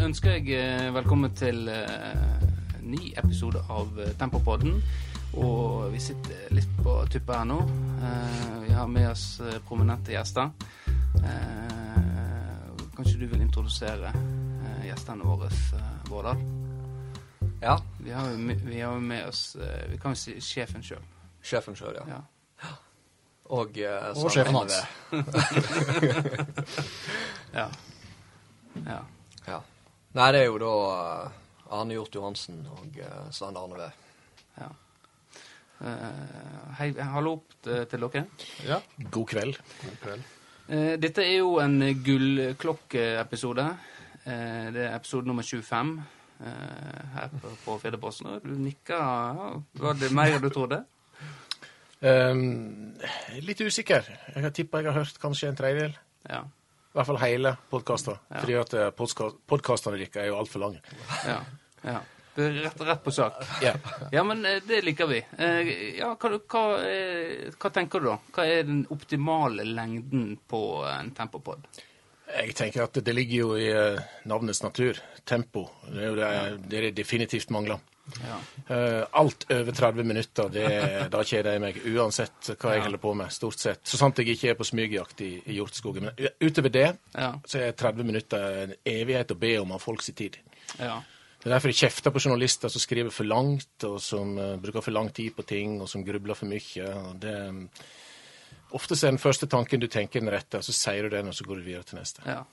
ønsker jeg eh, velkommen til eh, ny episode av eh, Tempopodden. Og vi sitter litt på tuppet her nå. Eh, vi har med oss prominente gjester. Eh, kanskje du vil introdusere gjestene våre, Vårdal? Ja. Vi har jo med, vi har med oss Vi kan jo si sjefen sjøl. Sjefen sjøl, ja. Ja. Og, uh, Og sjefen hans. ja. ja. Nei, det er jo da eh, Arne Hjort Johansen og uh, Svein Arne Ved. ja. Eh, hei, hallo til dere. Ja. God kveld. God kveld. Eh, Dette er jo en gullklokkeepisode. Eh, Det er episode nummer 25 eh, her på, på Firdaposten. Du nikka. Var det mer enn du trodde? Um, litt usikker. Jeg har tippa jeg har hørt kanskje en tredjedel. Ja. I hvert fall hele podkaster. Ja. Fordi at eh, podkastene deres er jo altfor lange. ja, ja. Det rett, rett på sak. Ja. Ja, men eh, det liker vi. Eh, Ja, hva, hva, hva tenker du da? Hva er den optimale lengden på en tempopod? Jeg tenker at det ligger jo i navnets natur. Tempo. Det er jo det, det, det definitivt mangler. Ja. Eh, alt over 30 minutter, det, da kjeder jeg meg. Uansett hva jeg Ja. holder på med. Stort sett. Så sant jeg ikke er på smygjakt i, i hjorteskogen. Men utover det Ja. så er 30 minutter en evighet å be om av folks tid. ja. Det er derfor jeg kjefter på journalister som skriver for langt, og som uh, bruker for lang tid på ting, og som grubler for mye. Det, ofte så er den første tanken du tenker den rette, så sier du den, og så går du videre til neste. Ja.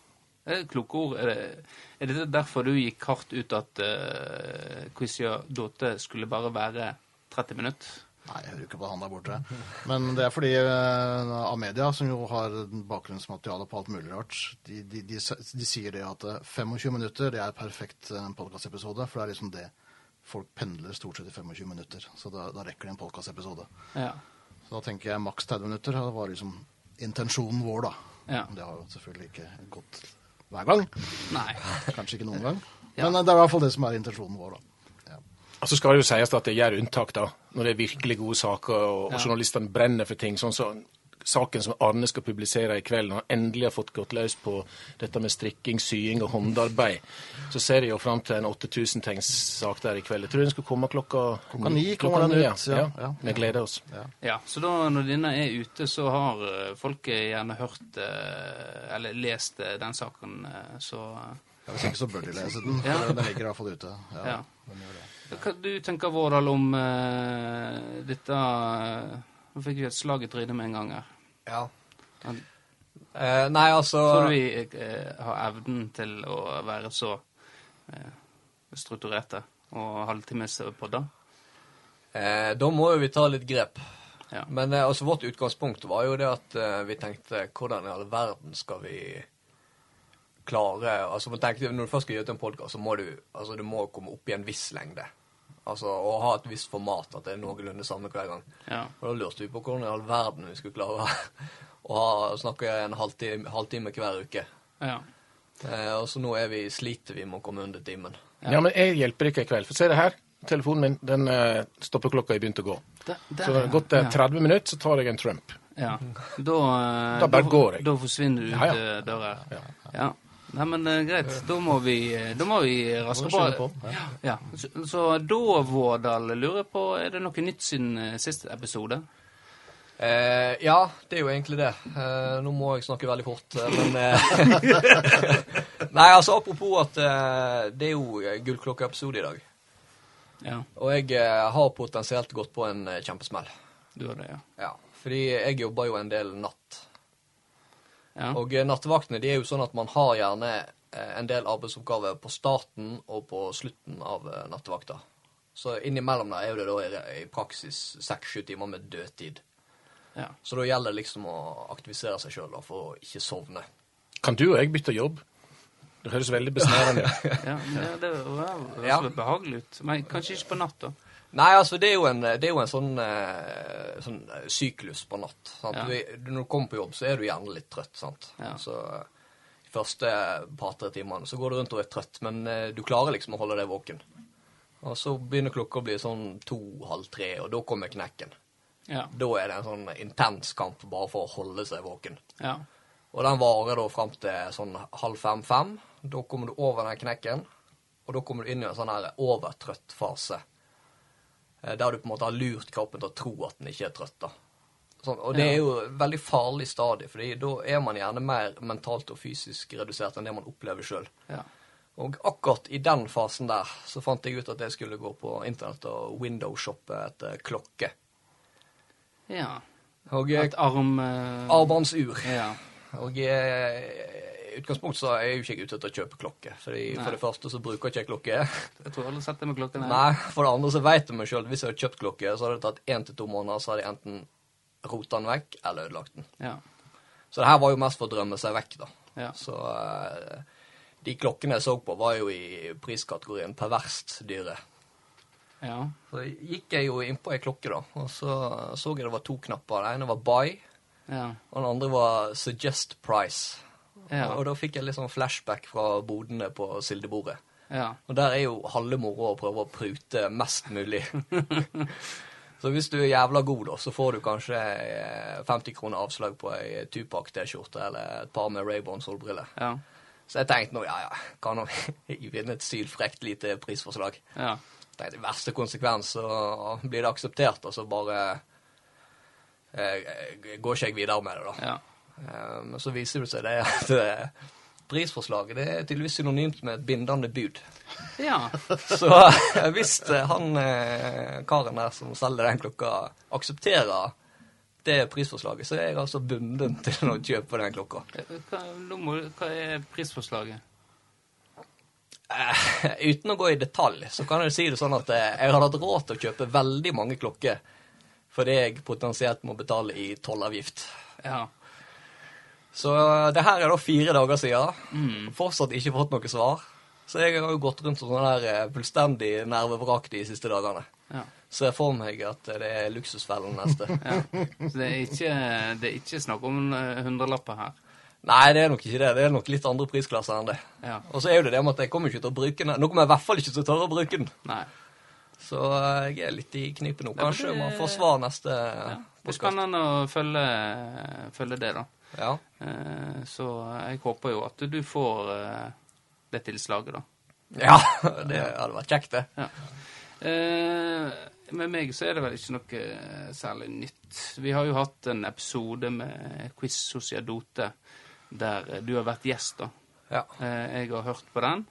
Det er kloke ord. Er det, er det derfor du gikk hardt ut at uh, Quizia Dote skulle bare være 30 minutter? Nei, jeg hører ikke på han der borte. Men det er fordi uh, Amedia, som jo har bakgrunnsmateriale på alt mulig rart, de, de, de, de sier det at eh, 25 minutter det er perfekt uh, podkastepisode. For det er liksom det folk pendler stort sett i 25 minutter. Så da, da rekker det en podkastepisode. Ja. Så da tenker jeg maks 30 minutter. Det var liksom intensjonen vår, da. Ja. Det har jo selvfølgelig ikke gått hver gang. Nei. Kanskje ikke noen gang. Ja. Men eh, det er i hvert fall det som er intensjonen vår, da. Ja. Og så skal det jo sies at det gjør unntak, da, når det er virkelig gode saker, og, og journalistene brenner for ting. Sånn som saken som Arne skal publisere i kveld, når han endelig har fått gått løs på dette med strikking, sying og håndarbeid, så ser jeg jo fram til en 8000 tegns sak der i kveld. Jeg tror den skal komme klokka Klokka ni kommer den ut, ja. Ja. Ja. Vi gleder oss. Ja, så da når denne er ute, så har eh, folk gjerne hørt eh, eller lest eh, den saken, så Ja, Hvis ikke så bør de lese den. Ja. for Den ligger i hvert fall ute. Ja. den gjør det. Hva du tenker, Vårdal, om uh, dette eh, Nå fikk vi et slag i trynet med en gang her. Ja. Han- Eh, nei, altså Tror du vi eh, har evnen til å være så eh, strukturerte og halvtimespodder? eh, Da må jo vi ta litt grep. Ja. Men eh, altså, vårt utgangspunkt var jo det at eh, vi tenkte hvordan i all verden skal vi klare altså, tenkte, Når du først skal gjøre en podkast, så må du, altså, du må komme opp i en viss lengde. Altså, Og ha et visst format, at det er noenlunde samme hver gang. Ja. Og da lurte vi på hvordan i all verden vi skulle klare å ha, snakke en halvtime, halvtime hver uke. ja. Eh, og så nå er vi, sliter vi med å komme under timen. Ja. men jeg hjelper ikke i kveld. For se det her. Telefonen min, den uh, stoppeklokka har begynt å gå. Der, der, Så det har gått eh, 30 minutter, så tar jeg en Trump. Ja. Da, eh, Da bare går jeg. Da forsvinner du ut Ja, ja. eh, døra. Ja. Nei, men eh, greit. Da må vi, eh, da må vi raske på. på, ja. Ja. Så, så da, Vårdal, lurer jeg på Er det noe nytt siden eh, siste episode? Eh, ja, det er jo egentlig det. Eh, nå må jeg snakke veldig fort, eh, men eh, Nei, altså apropos at eh, det er jo eh, gullklokkeepisode i dag. Ja, Og jeg eh, har potensielt gått på en eh, kjempesmell. du har det, ja. Ja, fordi jeg jobber jo en del natt. Ja. Og eh, nattevaktene de er jo sånn at man har gjerne eh, en del arbeidsoppgaver på starten og på slutten av eh, nattevakta. Så innimellom der er jo det da i, praksis seks-sju timer med dødtid. ja. Så da gjelder det liksom å aktivisere seg sjøl for å ikke sovne. Kan du og jeg bytte jobb? Det høres veldig besnærende ut. ja, det høres Ja. behagelig ut. Men kanskje ikke på natta. Nei, altså det er jo en, det er jo en sånn, eh, sånn eh, syklus på natt. Ja. Du, når du kommer på jobb, så er du gjerne litt trøtt. sant? Ja. Så eh, de første par-tre timene så går du rundt og er trøtt, men eh, du klarer liksom å holde deg våken. Og så begynner klokka å bli sånn to-halv tre, og da kommer knekken. Ja. Da er det en sånn intens kamp bare for å holde seg våken. ja. Og den varer da fram til sånn halv fem-fem. Da kommer du over den knekken, og da kommer du inn i en sånn her overtrøtt fase. Eh, Der du på en måte har lurt kroppen til å tro at den ikke er trøtt. da. Sånn, og det er jo et veldig farlig stadie, fordi da er man gjerne mer mentalt og fysisk redusert enn det man opplever sjøl. Ja. Og akkurat i den fasen der så fant jeg ut at jeg skulle gå på internett og windowshoppe etter klokke. ja. Og eh, Et arm... Uh... armbåndsur. Ja. Og eh, i utgangspunktet så er jeg jo ikke jeg ute etter å kjøpe klokke. Fordi Nei. For det første så bruker jeg ikke klokke. Jeg tror alle setter med klokken. her. Nei, For det andre så vet jeg meg sjøl hvis jeg hadde kjøpt klokke, så hadde det tatt én til to måneder, så hadde jeg enten rota den vekk eller ødelagt den. Ja. Så det her var jo mest for å drømme seg vekk, da. Ja. Så eh, de klokkene jeg så på, var jo i priskategorien perverst dyre. ja. Så gikk jeg jo innpå ei klokke, da, og så så jeg det var to knapper. Den ene var buy, Ja. og den andre var suggest price. Ja. Og da fikk jeg litt sånn flashback fra bodene på Sildebordet. ja. Og der er jo halve moroa å prøve å prute mest mulig. så hvis du er jævla god, da, så får du kanskje eh, 50 kroner avslag på ei Tupac-T-skjorte eller et par med Rayborn solbriller. Ja. Så jeg tenkte nå, ja ja, kan nå vinne et sylfrekt lite prisforslag. Ja. tenkte i verste konsekvens så blir det akseptert, og så bare eh, går ikke jeg videre med det, da. ja. Eh, Men så viser det seg det at eh, prisforslaget det er tydeligvis synonymt med et bindende bud. ja. Så eh, hvis han karen der som selger den klokka, aksepterer det prisforslaget, så er jeg altså bunden til å kjøpe den klokka. Hva, hva er prisforslaget? Uh, uten å gå i detalj, så kan jeg si det sånn at jeg hadde hatt råd til å kjøpe veldig mange klokker fordi jeg potensielt må betale i tollavgift. Ja. Så eh, det her er da fire dager siden. Fortsatt ikke fått noe svar. Så jeg har jo gått rundt som sånn der eh, fullstendig nervevrak de siste dagene. ja. jeg for meg at det er luksusfellen neste. ja. Så det er ikke, det er ikke snakk om eh, hundrelapper her. Nei, det er nok ikke det. Det er nok litt andre prisklasser enn det. Ja. Og så er jo det det med at jeg kommer ikke til å bruke den. Nå kommer jeg i hvert fall ikke til å tørre å bruke den. Nei. Så eh, jeg er litt i knipe nå. Kanskje man får svar neste Ja. Det er spennende å følge, følge det, da. Ja. Eh, Så jeg håper jo at du får eh, det tilslaget, da. ja, det hadde vært kjekt, det. Ja. Eh, med meg så er det vel ikke noe særlig nytt. Vi har jo hatt en episode med Quiz Sociadote der du har vært gjest, da. Ja. Eh, jeg har hørt på den.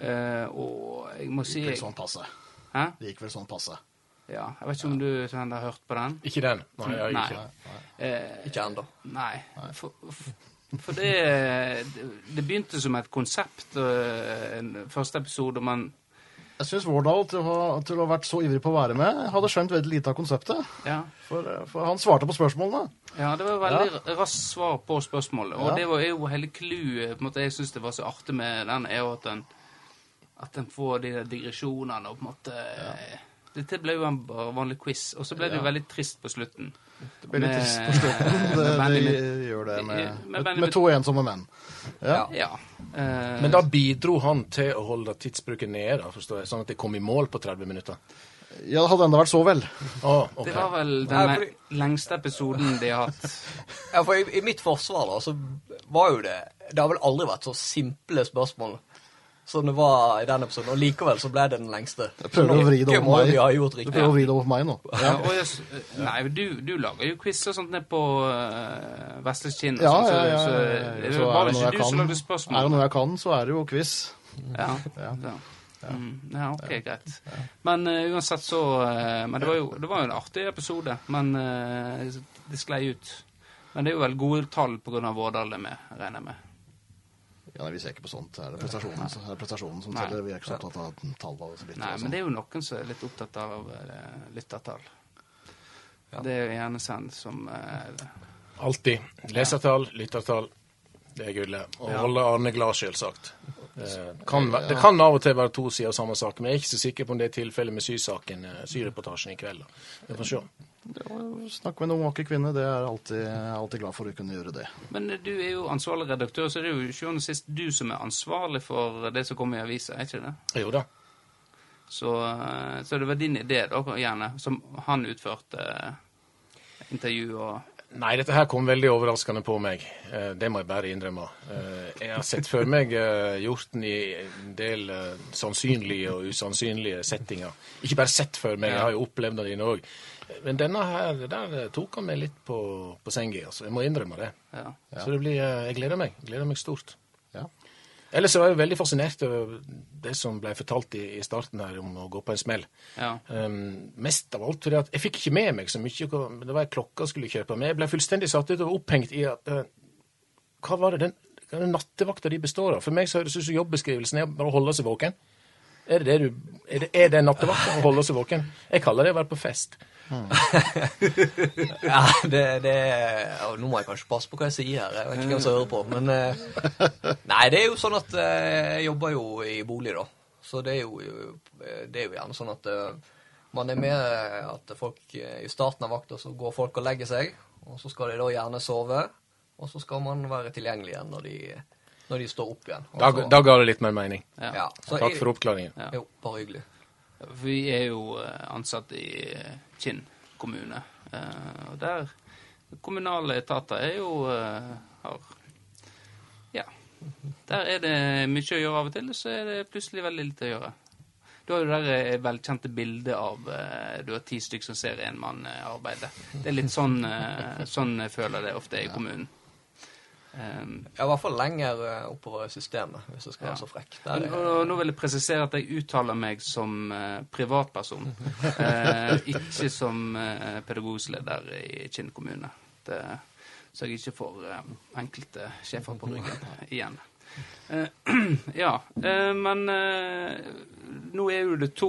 Eh, og jeg må si Det gikk vel sånn passe. Hæ? Det gikk vel sånn passe. Ja, jeg vet ikke om du sånn, har hørt på den? Ikke den. Nei, jeg har Nei. ikke. Eh, Ikke ennå. Nei. For, for- for det, det begynte som et konsept, eh, en første episode, men Jeg syns Vårdal, til å, til å ha vært så ivrig på å være med, hadde skjønt veldig lite av konseptet. ja. For, for han svarte på spørsmålene. Ja, det var veldig raskt svar på spørsmålet. Og Ja. det var jo hele clouet. Jeg syns det var så artig med den, er jo at den, at den får de digresjonene og på en måte Dette ble jo en vanlig quiz, og så ble det jo veldig trist på slutten. Det ble litt trist på slutten. Det, med det Benjamin- gjør det med, med med, med to ensomme menn. Ja. Ja. Eh, Men da bidro han til å holde tidsbruken nede, forstår jeg, sånn at det kom i mål på 30 minutter. ja, det hadde enda vært så vel. Oh, okay. det var vel den Nei, fordi- lengste episoden de har hatt. Ja, for i, i mitt forsvar da, så var jo det Det har vel aldri vært så simple spørsmål som det var i den episoden. Og likevel så ble det den lengste. Jeg prøver å vri det over meg. gjort Du prøver å vri det over meg nå. Ja, og jeg, nei, du, du lager jo quiz og sånt ned på uh, Vesle Ja, Ja, sånn, ja, så, ja. så, det Så var er det noe ikke jeg du som kan, spørsmål. er det noe jeg kan, så er det jo quiz. Ja, ja. Mm, ja ok, greit. Men uh, uansett så uh, Men det var, jo, det var jo en artig episode. Men uh, det sklei ut. Men det er jo vel gode tall pga. Vårdal det med, regner jeg med. Ja, nei, Vi ser ikke på sånt. Det er prestasjonen, som- det er prestasjonen som teller. Vi er ikke så opptatt av tall. og så Nei, men det er jo noen som er litt opptatt av eh, lyttertall. Det er jo gjerne sendt som eh, Alltid. Lesertall, lyttertall. Det er gullet. Og Ja. holde Arne glad, selvsagt. Det kan, det kan av og til være to sider av samme sak, men jeg er ikke så sikker på om det er tilfellet med sysaken, eh, syreportasjen i kveld. Vi får se. Snakke med en ung vakker kvinne, det er alltid, jeg er alltid glad for å kunne gjøre det. Men du er jo ansvarlig redaktør, så det er jo sjuende og sist du som er ansvarlig for det som kommer i avisa, er ikke det? Jo da. Så, eh, så det var din idé, da, gjerne, som han utførte eh, intervju og Nei, dette her kom veldig overraskende på meg. Eh, Det må jeg bare innrømme. Eh, Jeg har sett for meg eh, hjorten i en del eh, sannsynlige og usannsynlige settinger. Ikke bare sett for meg, jeg har jo opplevd den òg. Men denne her, der eh, tok han meg litt på, på senga, altså. Jeg må innrømme det. Ja. Så det blir, eh, jeg gleder meg. Jeg gleder meg stort. Ellers var jeg veldig fascinert over det som ble fortalt i, i starten her om å gå på en smell. Ja. Um, mest av alt fordi at jeg fikk ikke med meg så mye. Det var ei klokke jeg skulle kjøpe. Men jeg ble fullstendig satt ut og opphengt i at uh, Hva var det den, er nattevakta de består av? For meg så høres det ut som jobbeskrivelsen er bare å holde seg våken. Er det det du Er det, er det nattevakta å holde seg våken? Jeg kaller det å være på fest. Ja, det, det ja, Nå må jeg kanskje passe på hva jeg sier her. Jeg vet ikke hvem som hører på. Men eh, Nei, det er jo sånn at eh, jeg jobber jo i bolig, da. Så det er jo, det er jo gjerne sånn at eh, man er med at folk i starten av vakta så går folk og legger seg, og så skal de da gjerne sove. Og så skal man være tilgjengelig igjen når de, når de står opp igjen. Og Da, så- da ga det litt mer mening. Ja. ja, så Takk jeg- for oppklaringen. Ja. Jo, bare hyggelig. For vi er jo eh, ansatt i eh, Kinn kommune. eh, Og der Kommunale etater er jo har Ja. Der er det mye å gjøre av og til, så er det plutselig veldig lite å gjøre. Du har jo det velkjente bildet av du har ti stykker som ser en mann arbeide. Det er litt sånn, sånn jeg føler det ofte er i kommunen. Um, Ja, i hvert fall lenger eh, oppover i systemet, hvis jeg skal Ja. være så frekk. Der er, nå vil jeg presisere at jeg uttaler meg som uh, privatperson, uh, ikke som uh, pedagogisk leder i Kinn kommune. Det, så jeg ikke får enkelte sjefer på ryggen igjen. Ja, men nå er jo det to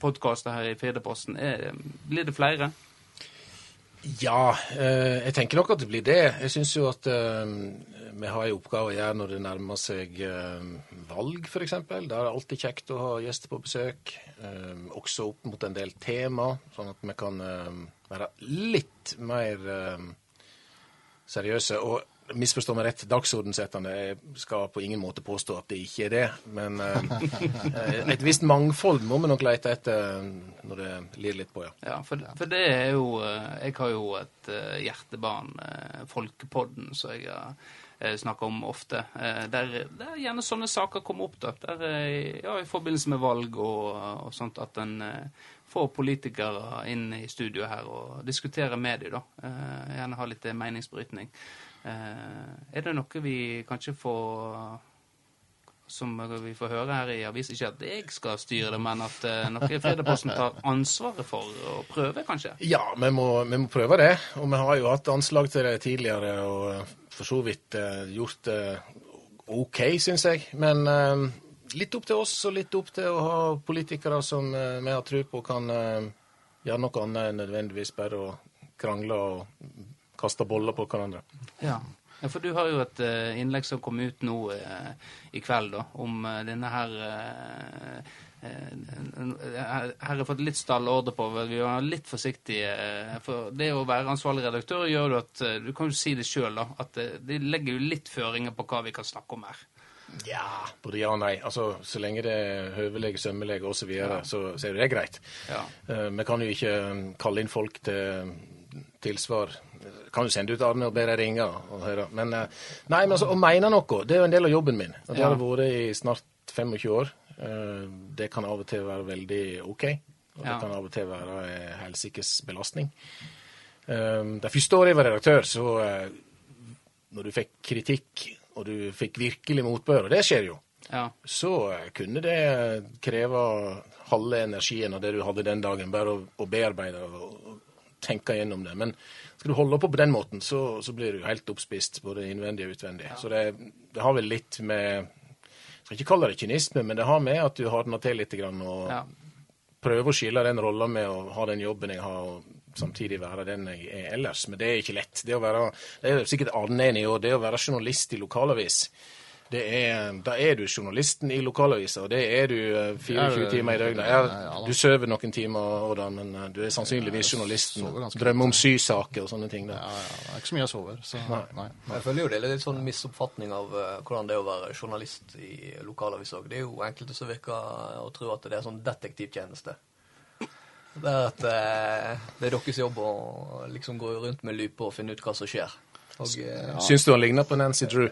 podkaster her i Firdaposten. Er, blir det flere? Ja, eh, jeg tenker nok at det blir det. Jeg syns jo at eh, vi har en oppgave å gjøre når det nærmer seg eh, valg, f.eks. Da er det alltid kjekt å ha gjester på besøk. Også opp mot en del tema, sånn at vi kan være litt mer seriøse. Og misforstå meg rett, dagsordensettende. Skal på ingen måte påstå at det ikke er det. Men eh, et visst mangfold må vi nok lete etter når det lir litt på, ja. Ja, for, for det er jo eh, Jeg har jo et eh, hjertebarn, eh, Folkepodden, som jeg har snakka om ofte. Eh, der, der gjerne sånne saker kommer opp, da. Der, eh, ja, I forbindelse med valg og, og sånt, at en eh, får politikere inn i studio her og diskuterer med dem, da. Eh, gjerne ha litt meningsbrytning. Eh, er det noe vi kanskje får som vi får høre her i avis, ikke at jeg skal styre det, men at uh, noe Fredagposten tar ansvaret for å prøve, kanskje? Ja, vi må, vi må prøve det. Og vi har jo hatt anslag til det tidligere, og eh, for så vidt eh, gjort det OK, syns jeg. Men eh, litt opp til oss, og litt opp til å ha politikere som eh, vi har tro på kan eh, gjøre noe annet enn nødvendigvis bare å krangle og kaste boller på hverandre. Ja. ja, for du har jo et eh, innlegg som kom ut nå eh, i kveld, da, om eh, denne her eh, eh, her har jeg fått litt stallordre på. vel, Vi var litt forsiktige. eh, For det å være ansvarlig redaktør gjør jo at Du kan jo si det sjøl, da. At det legger jo litt føringer på hva vi kan snakke om her. Ja, både ja og nei. Altså, Så lenge det er høvelege, sømmeleg osv., så, videre, så, så er det greit. Ja. Vi kan jo ikke kalle inn folk til tilsvar. Kan jo sende ut Arne og be dem ringe og høre. Men eh, nei, men altså, å mene noe, det er jo en del av jobben min. Det har vært i snart 25 år. Eh, Det kan av og til være veldig OK. Og det kan av og til være en helsikes belastning. Det første året jeg var redaktør, så eh, når du fikk kritikk, og du fikk virkelig motbør, og det skjer jo, Ja. så eh, kunne det kreve halve energien av det du hadde den dagen, bare å, å bearbeide og tenke gjennom det. Men skal du holde på på den måten, så, så blir du helt oppspist, både innvendig og utvendig. Så det, det har vel litt med Jeg skal ikke kalle det kynisme, men det har med at du hardner til litt grann, og ja. prøver å skille den rolla med å ha den jobben jeg har, og samtidig være den jeg er ellers. Men det er ikke lett. Det, å være, det er sikkert Arne enig i, og det å være journalist i lokalavis er, Da er du journalisten i lokalavisa, og det er du eh, 24 Ja, timer i døgnet. ja, Ja, ja, du sover noen timer, da, men eh, du er sannsynligvis journalisten. Drømmer om sysaker og sånne ting. Ja, Da. ja, det er ikke så mye jeg sover, så nei. Jeg føler jo det er litt sånn misoppfatning av eh, hvordan det er å være journalist i lokalavisa. òg. Det er jo enkelte som virker å tro at det er sånn detektivtjeneste. Det er at eh, det er deres jobb å liksom gå rundt med lupe og finne ut hva som skjer. Og, ja. Syns du han ligner på Nancy Drew?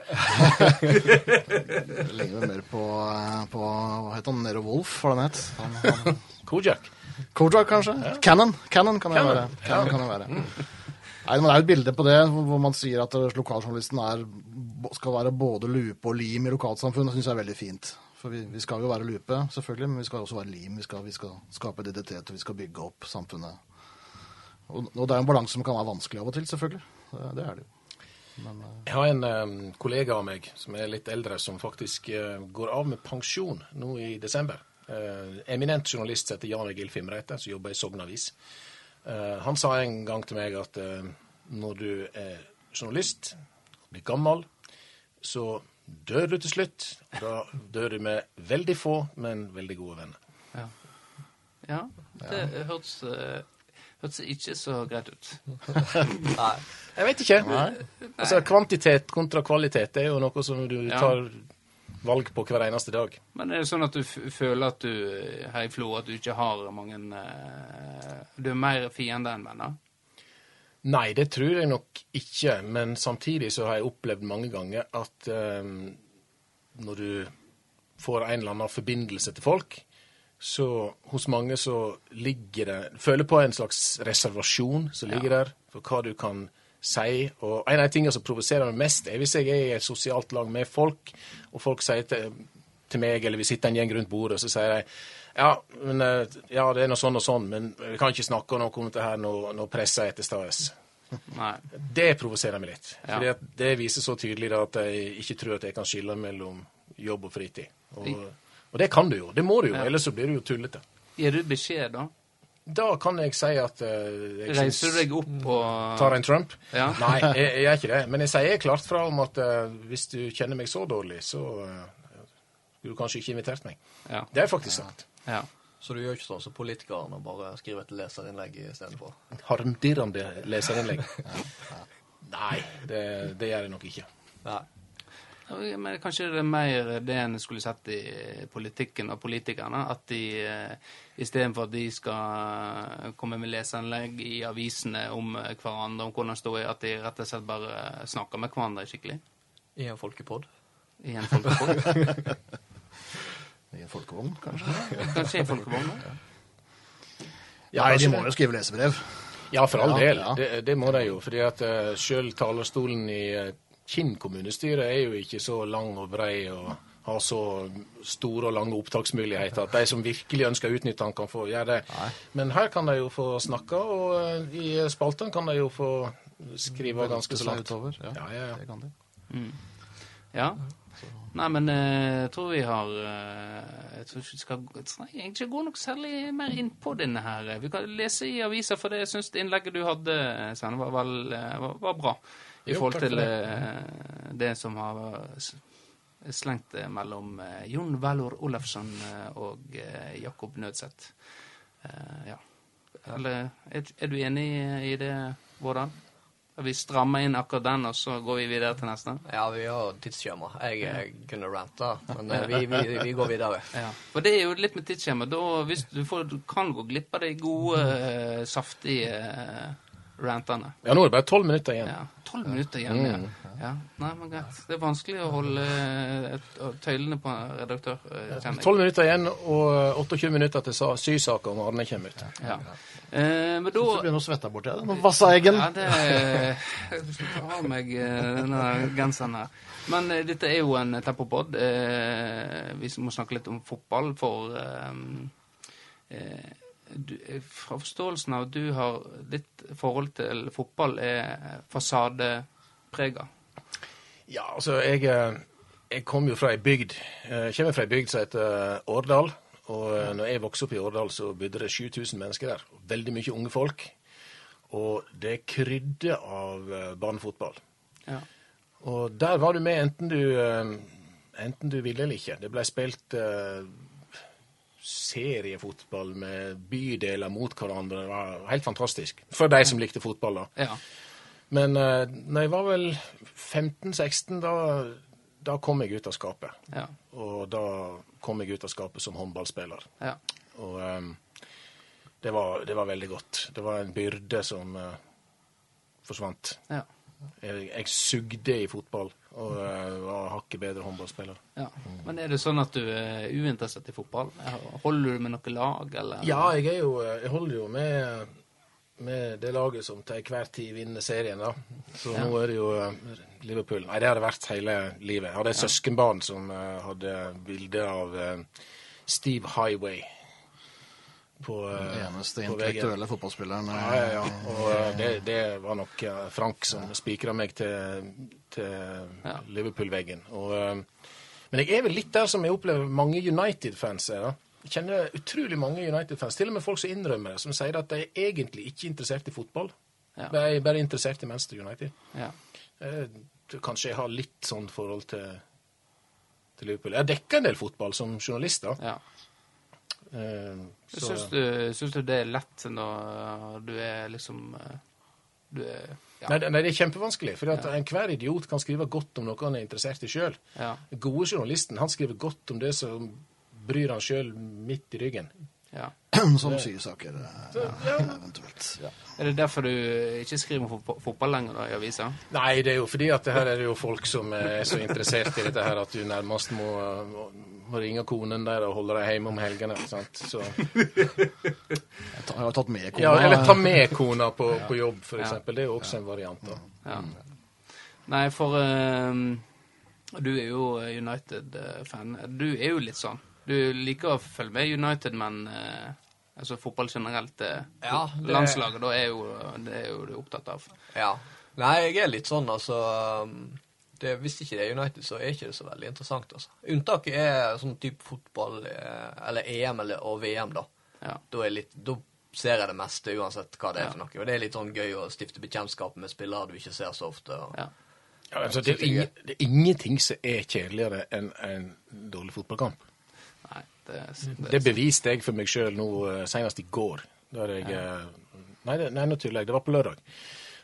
Ligner mer på, eh, på Hva het han? Nero Wolf, hva den han het? Han, han, Kojak? Kojak, kanskje? Cannon. Cannon kan det være. Cannon kan det være. Nei, men Det er jo et bilde på det hvor hvor man sier at lokaljournalisten er, skal være både lupe og lim i lokalsamfunnet. Det syns jeg er veldig fint. For vi, vi skal jo være lupe, selvfølgelig, men vi skal også være lim. Vi skal, vi skal skape identitet, og vi skal bygge opp samfunnet. Og, og det er en balanse som kan være vanskelig av og til, selvfølgelig. Det, det er det jo. Men uh... Jeg har en um, kollega av meg som er litt eldre, som faktisk uh, går av med pensjon nå i desember. Uh, eminent journalist som heter Jan Egil Fimreite, som jobber i Sogn Avis. Eh, han sa en gang til meg at når du er journalist, blir gammel, så dør du til slutt. Og da dør du med veldig få, men veldig gode venner. Ja. ja det hørtes eh, hørtes ikke så greit ut. nei. Jeg vet ikke. Altså, Kvantitet kontra kvalitet er jo noe som du Ja. tar valg på hver eneste dag. Men er det sånn at du føler at du eh, her i Flo at du ikke har mange eh, Du er mer fiende enn venner? Nei, det tror jeg nok ikke. Men samtidig så har jeg opplevd mange ganger at um, når du får en eller annen forbindelse til folk, så hos mange så ligger det Føler på en slags reservasjon som ligger der for hva du kan si. Og en av de tingene som provoserer meg mest, er hvis jeg er i et sosialt lag med folk, og folk sier til, til meg, eller vi sitter en gjeng rundt bordet, og så sier de ja, men, eh, ja, det er noe sånn og sånn, men vi kan ikke snakke noe om dette her når, når pressa er til stede. Det provoserer meg litt. Ja. For det viser så tydelig da at jeg ikke tror at jeg kan skille mellom jobb og fritid. Og, og det kan du jo. Det må du jo, Ja. ellers så blir du jo tullete. Gir du beskjed, da? Da kan jeg si at uh, jeg Reiser du deg opp og Tar en Trump? Ja. Nei, jeg, jeg gjør ikke det. Men jeg sier klart fra om at uh, hvis du kjenner meg så dårlig, så uh, skulle du kanskje ikke invitert meg. Ja. Det har jeg faktisk sagt. ja. Så du gjør ikke sånn som politikerne og bare skriver et leserinnlegg istedenfor? Harmdirrende leserinnlegg. Nei, det, det gjør jeg nok ikke. Nei. Ja, Men kanskje det er mer det en skulle sett i politikken og politikerne. At de eh, istedenfor at de skal komme med leseanlegg i avisene om eh, hverandre, om hvordan står, at de rett og slett bare snakker med hverandre skikkelig. I en folkepod? I en folkepod. I en folkevogn, kanskje? Kanskje i en folkevogn. da. Ja, Nei, de må jo skrive lesebrev. Ja, for all Ja, del. ja. Det, det må de jo. fordi at uh, sjøl talerstolen i uh, Kinn kommunestyre er jo ikke så lang og brei og har så store og lange opptaksmuligheter at de som virkelig ønsker å utnytte han kan få gjøre det. Men her kan de jo få snakke, og uh, i spaltene kan de jo få skrive ganske så langt. utover. Ja, Ja, ja, ja. det kan de. Ja. Nei, men eh, jeg tror vi har eh, Jeg tror ikke vi skal jeg egentlig ikke gå noe særlig mer inn på denne her. Vi kan lese i avisa, for det jeg syns innlegget du hadde, Svein, var, eh, var, var bra. I forhold til for eh, det som har slengt det mellom eh, Jon Valor Olafsson eh, og eh, Jakob Nødseth. Eh, ja. Eller er, er du enig i det, Vårdal? Vi strammer inn akkurat den, og så går vi videre til neste? Ja, vi har tidsskjema. Jeg, jeg kunne ranta, men eh, vi, vi, vi går videre. Ja, for det er jo litt med tidsskjema. Da, hvis du, får, du kan gå glipp av de gode, eh, saftige eh, rantene. Ja, nå er det bare tolv minutter igjen. Ja, Tolv minutter igjen. Ja. ja. Nei, men greit. Det er vanskelig å holde eh, tøylene på en redaktør, eh. Tolv minutter igjen, og 28 minutter til sa- sysaker om Arne kommer ut. Ja. Eh, men da Du begynner å svette borti det. Nå vassa. Ja, det Jeg skal ha meg eh, denne genseren her. Men eh, dette er jo en tempopod. Eh, vi må snakke litt om fotball, for eh, eh, du, eh, Fra forståelsen av at du har ditt forhold til fotball er fasadeprega. Ja, altså, jeg, eh, jeg kom jo fra ei bygd. Jeg kommer fra ei bygd som heter Årdal. Og eh, når jeg vokste opp i Årdal, så bodde det 7000 mennesker der. Veldig mye unge folk. Og det krydde av eh, barnefotball. Ja. Og der var du med enten du, eh, enten du ville eller ikke. Det ble spilt eh, seriefotball med bydeler mot hverandre. Det var helt fantastisk. For de som likte fotball, da. ja. Men da når jeg var vel 15-16, da, da kom jeg ut av skapet. Ja. Og da kom jeg ut av skapet som håndballspiller. Ja. Og um, det var, det var veldig godt. Det var en byrde som uh, forsvant. Ja. Jeg, jeg sugde i fotball og eh, var hakket bedre håndballspiller. ja. Men er det sånn at du er uinteressert i fotball? Holder du med noe lag, eller? Ja, jeg, er jo, jeg holder jo med, med det laget som til enhver tid vinner serien, da. Så Ja. nå er det jo eh, Liverpool. Nei, det har det vært hele livet. Jeg hadde et søskenbarn som eh, hadde bilde av eh, Steve Highway på, eh, Den eneste på intellektuelle fotballspilleren. Ja, ja, ja. Og eh, det, det var nok eh, Frank som spikra meg til, til Ja. Liverpool-veggen. Eh, Men jeg er vel litt der som jeg opplever mange United-fans er. da. Jeg kjenner utrolig mange United-fans, til og med folk som innrømmer det, som sier at de er egentlig ikke interessert i fotball. Ja. De er bare interessert i Manchester United. Ja. Eh, Kanskje jeg har litt sånn forhold til, til Liverpool. Jeg dekker en del fotball som journalist, da. ja. Uh, Syns du, syns du det er lett når du er liksom eh, Du er. Nei, det- nei, det er kjempevanskelig. For ja. enhver idiot kan skrive godt om noe han er interessert i sjøl. Ja. Den gode journalisten han skriver godt om det som bryr han sjøl midt i ryggen. ja. Som sysaker, ja, eventuelt. Er det derfor du ikke skriver om fotball lenger da, i avisa? Nei, det er jo fordi at det her er det jo folk som er så interessert i dette her at du nærmest må, må, må ringer konen der og holder deg hjemme om helgene. Sant? Så, Jeg tar- jeg har tatt med kona. ja, eller ta med kona på, på jobb, for Ja. eksempel. Det er jo også en variant. da. Ja. Nei, for eh, du er jo United-fan. Du er jo litt sånn. Du liker å følge med United, men eh, altså fotball generelt eh, Ja, det- Landslaget, da er jo det er jo du opptatt av. Ja. Nei, jeg er litt sånn, altså um, det, Hvis ikke det er United, så er ikke det så veldig interessant, altså. Unntaket er sånn type fotball, eh, eller EM eller, og VM, da. Ja. Da, er litt, da ser jeg det meste, uansett hva det er Ja. for noe. Og det er litt sånn gøy å stifte bekjentskap med spillere du ikke ser så ofte. Og, Ja. Ja, altså, det, er ingen, det er ingenting som er kjedeligere enn en dårlig fotballkamp. Nei, det, Det beviste jeg for meg sjøl nå eh, senest i går. Der jeg, eh, nei, det, nei, nå tuller jeg. Det var på lørdag.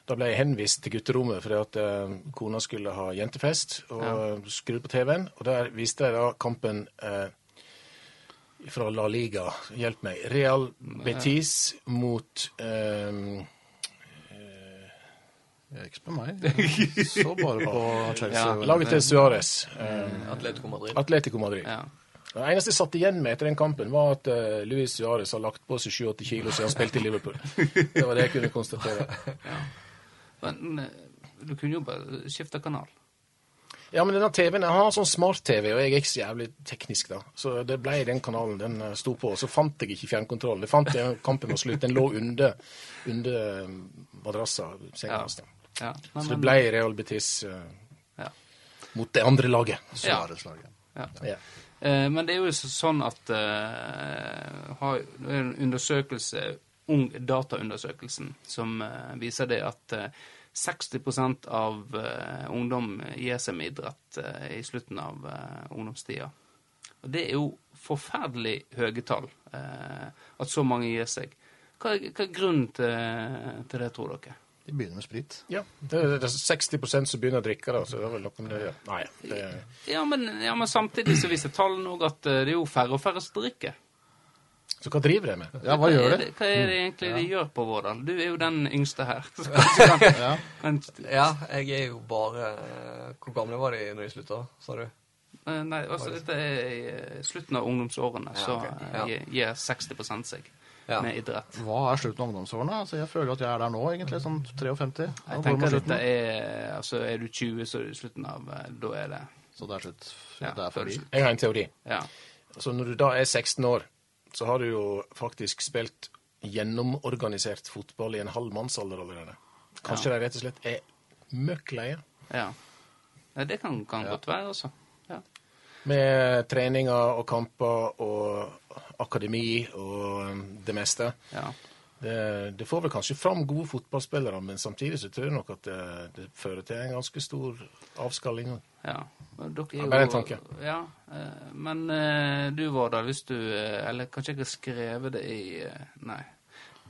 Da ble jeg henvist til gutterommet fordi at eh, kona skulle ha jentefest, og Ja. skrudde på TV-en. Og der viste jeg da kampen eh, fra La Liga. Hjelp meg. Real Betis mot eh, Jeg ikke på meg. Jeg Så bare på Chelsea. Ja, laget til Suárez. Um, Atletico Madrid. Atletico Madrid. ja. Det eneste jeg satt igjen med etter den kampen, var at uh, Luis Suárez har lagt på seg 7-8 kilo siden han spilte i Liverpool. Det var det jeg kunne konstatere. Men eh, du kunne jo bare skifte kanal. Ja, men denne TV-en, Jeg har sånn smart-TV, og jeg er ikke så jævlig teknisk, da. Så det ble den kanalen den eh, sto på. Og Så fant jeg ikke fjernkontrollen. Det fant jeg kampen var slutt. Den lå under, under eh, madrassa. Ja. Ja. Så det ble Real Betis uh, ja. mot det andre laget. Suárez-laget. Ja. Ja. Eh, men det er jo sånn at uh, har det en undersøkelse, Ung dataundersøkelsen, som eh, viser det at eh, 60% av eh, ungdom gir seg med idrett eh, i slutten av eh, ungdomstida. Og det er jo forferdelig høye tall, eh, at så mange gir seg. Hva, er- hva er grunnen til, til det, tror dere? De begynner med sprit. Ja, det er, det er 60 som begynner å drikke, da. Så det er vel noe med det. ja. Nei, det Ja, men, ja, men samtidig så viser tallene òg at eh, det er jo færre og færre som drikker. Så hva driver de med? Ja, hva gjør de? Hva er det egentlig de gjør på Vårdal? Du er jo den yngste her. Kan- Ja. kan- Ja, jeg er jo bare eh, Hvor gamle var de når de slutta, sa du? Eh, Nei, altså dette er i slutten av ungdomsårene, Ja, så ok. eh, Ja. gir- gir 60 seg Ja. med idrett. Hva er slutten av ungdomsårene? Altså, jeg føler at jeg er der nå, egentlig. Sånn 53. Jeg tenker at det dette er Altså, er du 20, så er du slutten av eh, Da er det Så det er slutt. Ja, det er forbi. Jeg har en teori. Ja. Så Når du da er 16 år, så har du jo faktisk spilt gjennomorganisert fotball i en halv mannsalder allerede. Kanskje de rett og slett er møkk leie. ja. Det kan, kan godt være, altså. Ja. Med treninger og kamper og akademi og um, det meste. ja. Det, det får vel kanskje fram gode fotballspillere, men samtidig så tror jeg nok at det, det fører til en ganske stor avskalling. Ja. Dere er Ja, jo, bare en tanke. Ja, men eh, du, Vårdal, hvis du eh, Eller kanskje jeg har skrevet det i eh, Nei.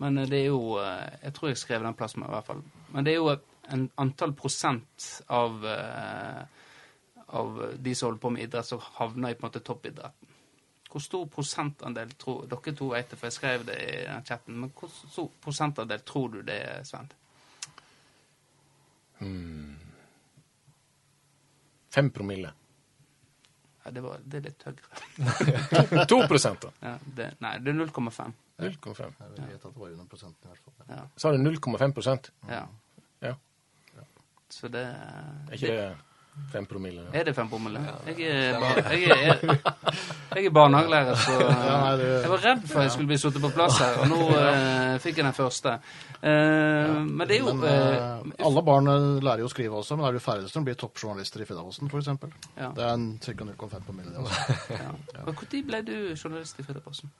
Men eh, det er jo eh, Jeg tror jeg skrev den plassen, i hvert fall. Men det er jo en antall prosent av av de som holder på med idrett, som havner i på en måte toppidretten. hvor stor prosentandel tror Dere to vet det, for jeg skrev det i den chatten. Men hvor stor prosentandel tror du det er, Sven? Fem promille. Ja, det, var, det er litt høyere. To prosent, da. Ja, det, nei, det er 0,5. 0,5. Jeg vet at det var under prosenten i hvert fall. Ja, Sa du 0,5 prosent? ja. Ja. Så det Er ikke det fem promille? Ja. Er det fem promille? Jeg er, bar, jeg er, jeg er barnehagelærer, så jeg var redd for jeg skulle bli satt på plass her, og nå uh, fikk jeg den første. Eh, men det er jo Men eh, alle barn lærer jo å skrive også, men det er de færreste som blir toppjournalister i Firdaposten, f.eks. Ja. Det er en ca. 0,5 promille, det også. ja. Når ble du journalist i Firdaposten?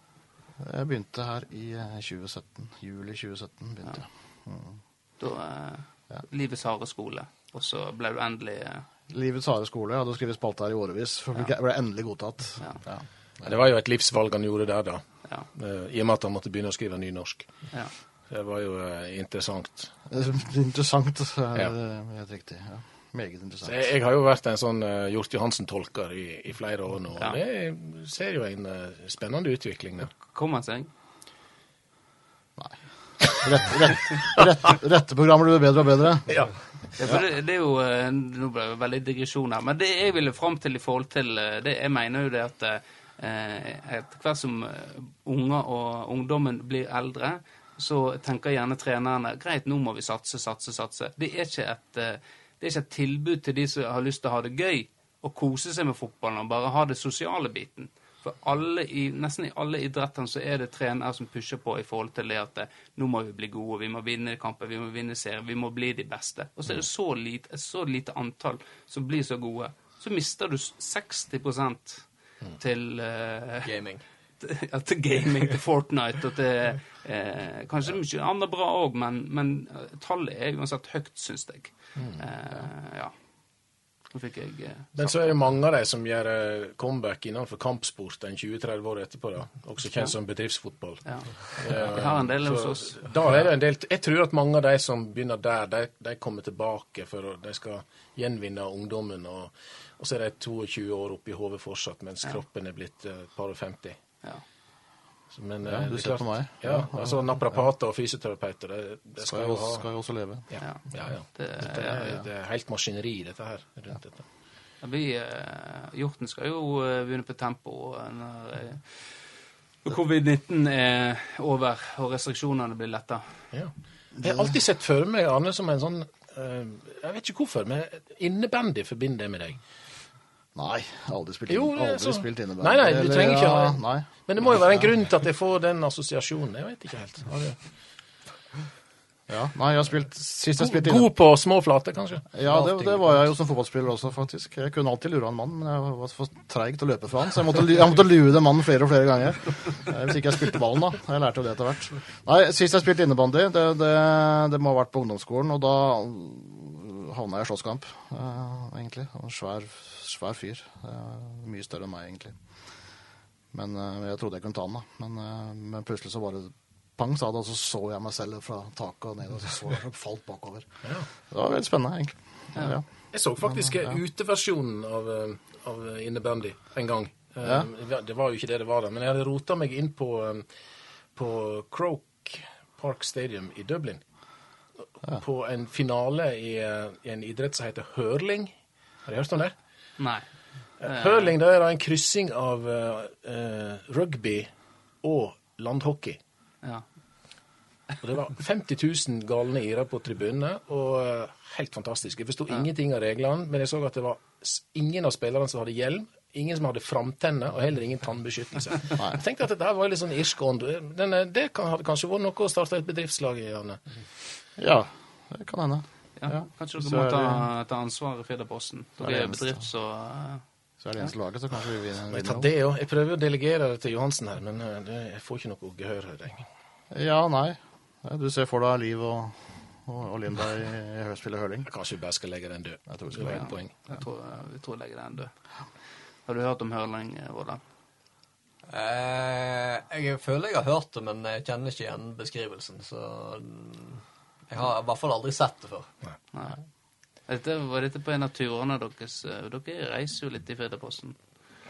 Jeg begynte her i eh, 2017. Juli 2017 begynte jeg. Da eh, Ja. Livets harde skole, og så ble du endelig Livets harde skole. Jeg hadde skrevet spalte her i årevis, for ja. ble endelig godtatt. Ja. Ja. Det var jo et livsvalg han gjorde der, da. Ja. Eh, I og med at han måtte begynne å skrive nynorsk. ja. Det var jo eh, interessant. Er Interessant. er Ja. Helt riktig. Ja. Meget interessant. jeg, jeg har jo vært en sånn uh, Hjort Johansen-tolker i, i flere år nå. og Ja. Det ser jo en uh, spennende utvikling der. Kom han seg? Nei. Rett, rett, rett, retteprogrammer blir bedre og bedre. Ja, for det, det er jo eh, Nå ble det veldig digresjon her. Men det jeg ville fram til i forhold til eh, det Jeg mener jo det at eh, etter hvert som eh, unger og ungdommen blir eldre, så tenker gjerne trenerne greit, nå må vi satse, satse, satse. Det er ikke et, det er ikke et tilbud til de som har lyst til å ha det gøy og kose seg med fotballen og bare ha det sosiale biten. For i, nesten i alle idrettene så er det trenere som pusher på i forhold til det at eh, nå må vi bli gode, vi må vinne kamper, vi må vinne serier, vi må bli de beste. Og så er det så lite, et så lite antall som blir så gode. Så mister du s- 60 til uh, Gaming. ja, til gaming, til Fortnite og til eh, Kanskje mye annet bra òg, men, men tallet er uansett høyt, syns jeg. Eh, ja. Jeg eh, Men så er det mange av de som gjør eh, comeback innenfor kampsport en 20-30 år etterpå. da, Også kjent som bedriftsfotball. ja. Eh, Vi har en del hos oss. Da er det en del, Jeg tror at mange av de som begynner der, de, de kommer tilbake for de skal gjenvinne ungdommen. Og, og så er de 22 år oppi hodet fortsatt, mens kroppen er blitt eh, et par og 50. Ja. Men, Ja, eh, du det er ser klart- på meg. Ja, altså Naprapater og fysioterapeuter, det, det Skal skal jo, ha skal jo også leve. ja, Ja. ja. Det- er, det er helt maskineri, dette her. rundt dette. Ja, Vi, eh, Hjorten skal jo eh, begynne på tempo når eh, når covid-19 er over og restriksjonene blir letta. Ja. Jeg har alltid sett for meg Arne som en sånn eh, Jeg vet ikke hvorfor, men innebandy forbinder det med deg. Nei, aldri spilt, Jo, det aldri så- spilt innebandy. Nei, nei, du trenger ikke ja, ha- Nei. Men det må jo være en grunn til at jeg får den assosiasjonen. Jeg vet ikke helt. Har du- Ja, nei, jeg har spilt Sist jeg spilte inne... god på små flater, kanskje? Ja, det, det var jeg jo som fotballspiller også, faktisk. Jeg kunne alltid lure en mann, men jeg var for treig til å løpe fra han, så jeg måtte, jeg måtte lure den mannen flere og flere ganger. Eh, Hvis ikke jeg spilte ballen, da. Jeg lærte jo det etter hvert. Nei, sist jeg spilte innebandy, det, det, det må ha vært på ungdomsskolen, og da havna jeg i slåsskamp, eh, egentlig. En svær, svær fyr. Eh, mye større enn meg, egentlig. Men eh, jeg trodde jeg kunne ta han, da. Men, men plutselig så bare pang, sa det, og så så jeg meg selv fra taket og ned, og så så jeg falt bakover. Ja. Det var veldig spennende, egentlig. Ja. Jeg så faktisk uteversjonen av, av innebandy en gang. Ja. Det var jo ikke det det var da, men jeg hadde rota meg inn på, på Croke Park Stadium i Dublin. På en finale i, eh, i en idrett som heter hurling. Har du hørt om det? Nei. Hurling det er en kryssing av eh, eh, rugby og landhockey. Ja. Og det var 50 000 galne irer på tribunene, og eh, helt fantastisk. Jeg forsto ingenting av reglene, men jeg så at det var ingen av spillerne som hadde hjelm, ingen som hadde framtenner, og heller ingen tannbeskyttelse. Jeg tenkte at dette var litt sånn irsk ånd. Eh, Det kan, hadde kanskje vært noe å starte et bedriftslag i, Janne. Ja, det kan hende. Ja. Ja. Kanskje dere må er ta, ansvaret ta ansvar i Firdaposten. er Dere det er bedrift, eh, Så er det eneste laget, så kanskje vi vinner. Jeg, tar det jeg prøver å delegere det til Johansen her, men eh, det, jeg får ikke noe gehør. jeg. Ja, nei. Du ser for deg Liv og, og, og Linda i, i høstspillet Høling. Kanskje vi bare skal legge den død. Jeg tror vi Det skal legge legge et poeng. jeg tror, jeg tror jeg legger den død. Har du hørt om Hørling, Roland? Eh, jeg føler jeg har hørt det, men jeg kjenner ikke igjen beskrivelsen. Så mm, jeg har i hvert fall aldri sett det før. Nei. Dette, var dette på en av turene deres? Dere reiser jo litt i Fedreposten.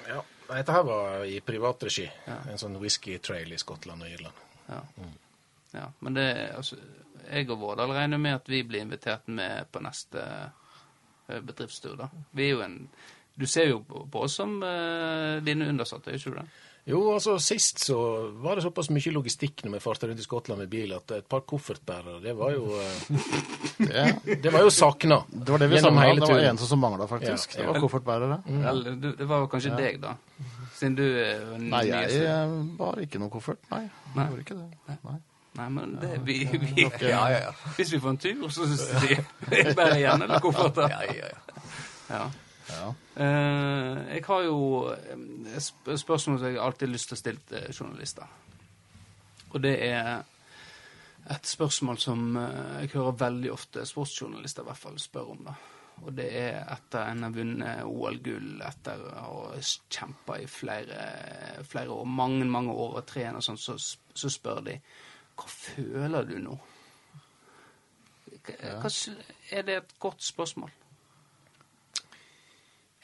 Ja. Dette her var i privatregi. En sånn whisky trail i Skottland og Irland. Ja. ja. Men det altså, Jeg og Vårdal regner med at vi blir invitert med på neste eh, bedriftstur, da. Vi er jo en Du ser jo på oss som uh, dine undersåtter, gjør ikke du det? Jo, altså Sist så var det såpass mye logistikk når vi farta rundt i Skottland med bil, at et par koffertbærere, det var jo ja. Det var jo sakna. Det var det vi savna. Det var en eneste som mangla, faktisk. Ja, ja. Det var koffertbærere. Eller du, det var kanskje deg, da. Siden du er Nei, jeg nyeste. eh, bar ikke noe koffert. Nei, jeg gjorde ikke det. Nei. Nei, men det vi, vi Ja, ja, ja. Hvis vi får en tur, så sier jeg bare igjen, eller kofferter. ja, ja, ja. Ja. Ja. Eh, jeg har jo et sp spørsmål som jeg alltid har lyst til å stille til journalister. Og det er et spørsmål som eh, jeg hører veldig ofte sportsjournalister i hvert fall spør om. da. Og det er etter en har vunnet OL-gull, etter å ha kjempa i flere, flere år, mange mange år og trene og sånn, så, så spør de hva føler du nå? Hva, er det et godt spørsmål?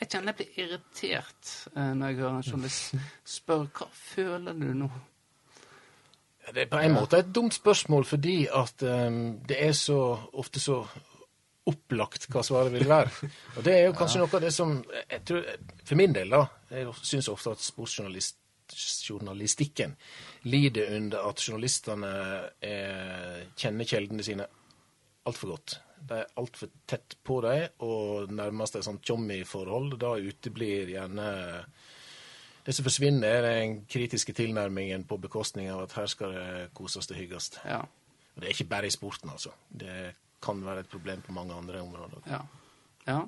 Jeg kjenner jeg blir irritert eh, når jeg hører en journalist spørre hva føler du nå? Ja, Det er på en måte et dumt spørsmål, fordi at um, det er så ofte så opplagt hva svaret vil være. Og det er jo kanskje noe av det som jeg tror, For min del, da. Jeg syns ofte at sportsjournalistikken lider under at journalistene eh, kjenner kjeldene sine altfor godt. De er altfor tett på dem, og nærmest et sånt tjommi-forhold. Da uteblir gjerne Det som forsvinner, er den kritiske tilnærmingen på bekostning av at her skal det koses og hygges. Ja. Og det er ikke bare i sporten, altså. Det kan være et problem på mange andre områder. Ja. ja.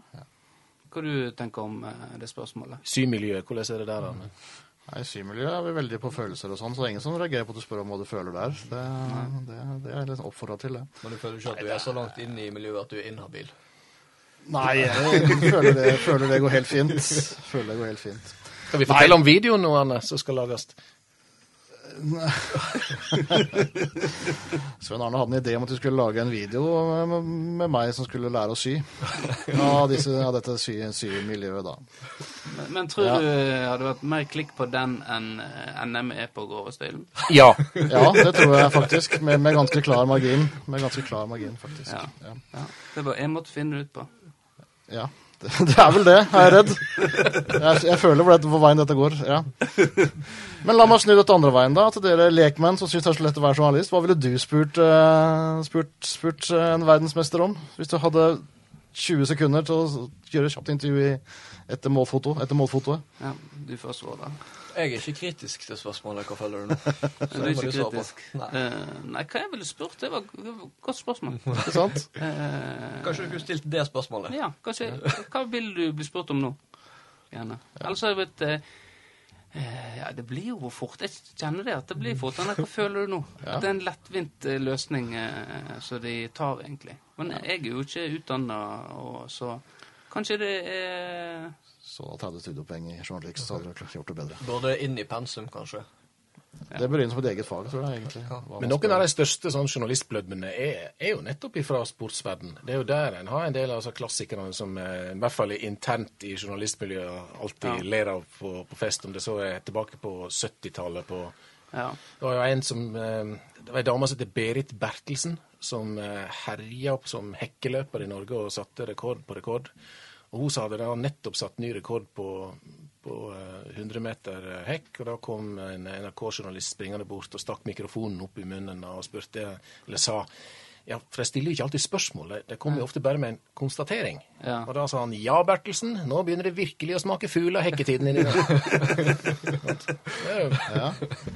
Hva du tenker om eh, det spørsmålet? Symiljøet, hvordan er det der? Arne? Nei, I symiljøet er vi veldig på følelser og sånn, så det er ingen som reagerer på at du spør om hva du føler der. Det, det, det er jeg litt oppfordra til, det. Men du føler ikke at du er så langt inne i miljøet at du er inhabil? Nei, jeg føler det, føler det går helt fint. Føler det går helt fint. Skal vi fortelle om videoen nå, Anne, som skal lages? Svein Arne hadde en idé om at vi skulle lage en video med, meg som skulle lære å sy. Av, disse, av dette sy, symiljøet, da. Men, men tror Ja. du hadde vært mer klikk på den enn NM er på Gråvestøylen? Ja. Ja, det tror jeg faktisk. Med, med ganske klar margin. Med ganske klar margin, faktisk. Ja. Ja. Ja. Det var jeg måtte finne det ut på. Ja, det, er vel det, jeg er redd. Jeg, jeg føler hvor, veien dette går. ja. Men la meg snu dette andre veien, da. Til dere lekmenn som syns det er så lett å være journalist. Hva ville du spurt, uh, spurt, spurt uh, en verdensmester om? Hvis du hadde 20 sekunder til å gjøre et kjapt intervju i, etter, målfoto, etter målfotoet. Ja, du først, Vårdal. Jeg er ikke kritisk til spørsmålet. Hva føler du nå? Så Du det er ikke kritisk? Nei. Uh, nei, hva jeg ville spurt? Det var et godt spørsmål. Ikke sant? Uh, Kanskje du kunne stilt det spørsmålet? Ja, kanskje. Hva vil du bli spurt om nå? Gjerne. Ellers har jeg vet... eh, eh, Ja, det blir jo fort. Jeg kjenner det at det blir fort. Hva føler du nå? Ja. det er en lettvint løsning som de tar, egentlig. Men jeg er jo ikke utdanna, så kanskje det er Så 30 studiepoeng i journalistikk, så hadde dere gjort det bedre. Både inn i pensum, kanskje. Det bør inn som et eget fag, tror jeg egentlig. Ja. Men noen av de største sånn journalistblødmene er, er jo nettopp ifra sportsverden. Det er jo der en har en del av altså, klassikerne som eh, i hvert fall er internt i journalistmiljøet alltid ler av på, på fest, om det så er tilbake på 70-tallet på Ja. Det var jo en som eh, Det var ei dame som heter Berit Bertelsen, som eh, herja opp som hekkeløper i Norge og satte rekord på rekord. Og hun sa det, hadde har nettopp satt ny rekord på, på eh, 100 meter eh, hekk, og da kom en NRK-journalist springende bort og stakk mikrofonen opp i munnen og spurte, eller sa ja, for jeg stiller jo ikke alltid spørsmål, de- de kommer jo ofte bare med en konstatering. Ja. Og da sa han ja, Bertelsen, nå begynner det virkelig å smake fugl av hekketiden inni i dag. Det er Ja.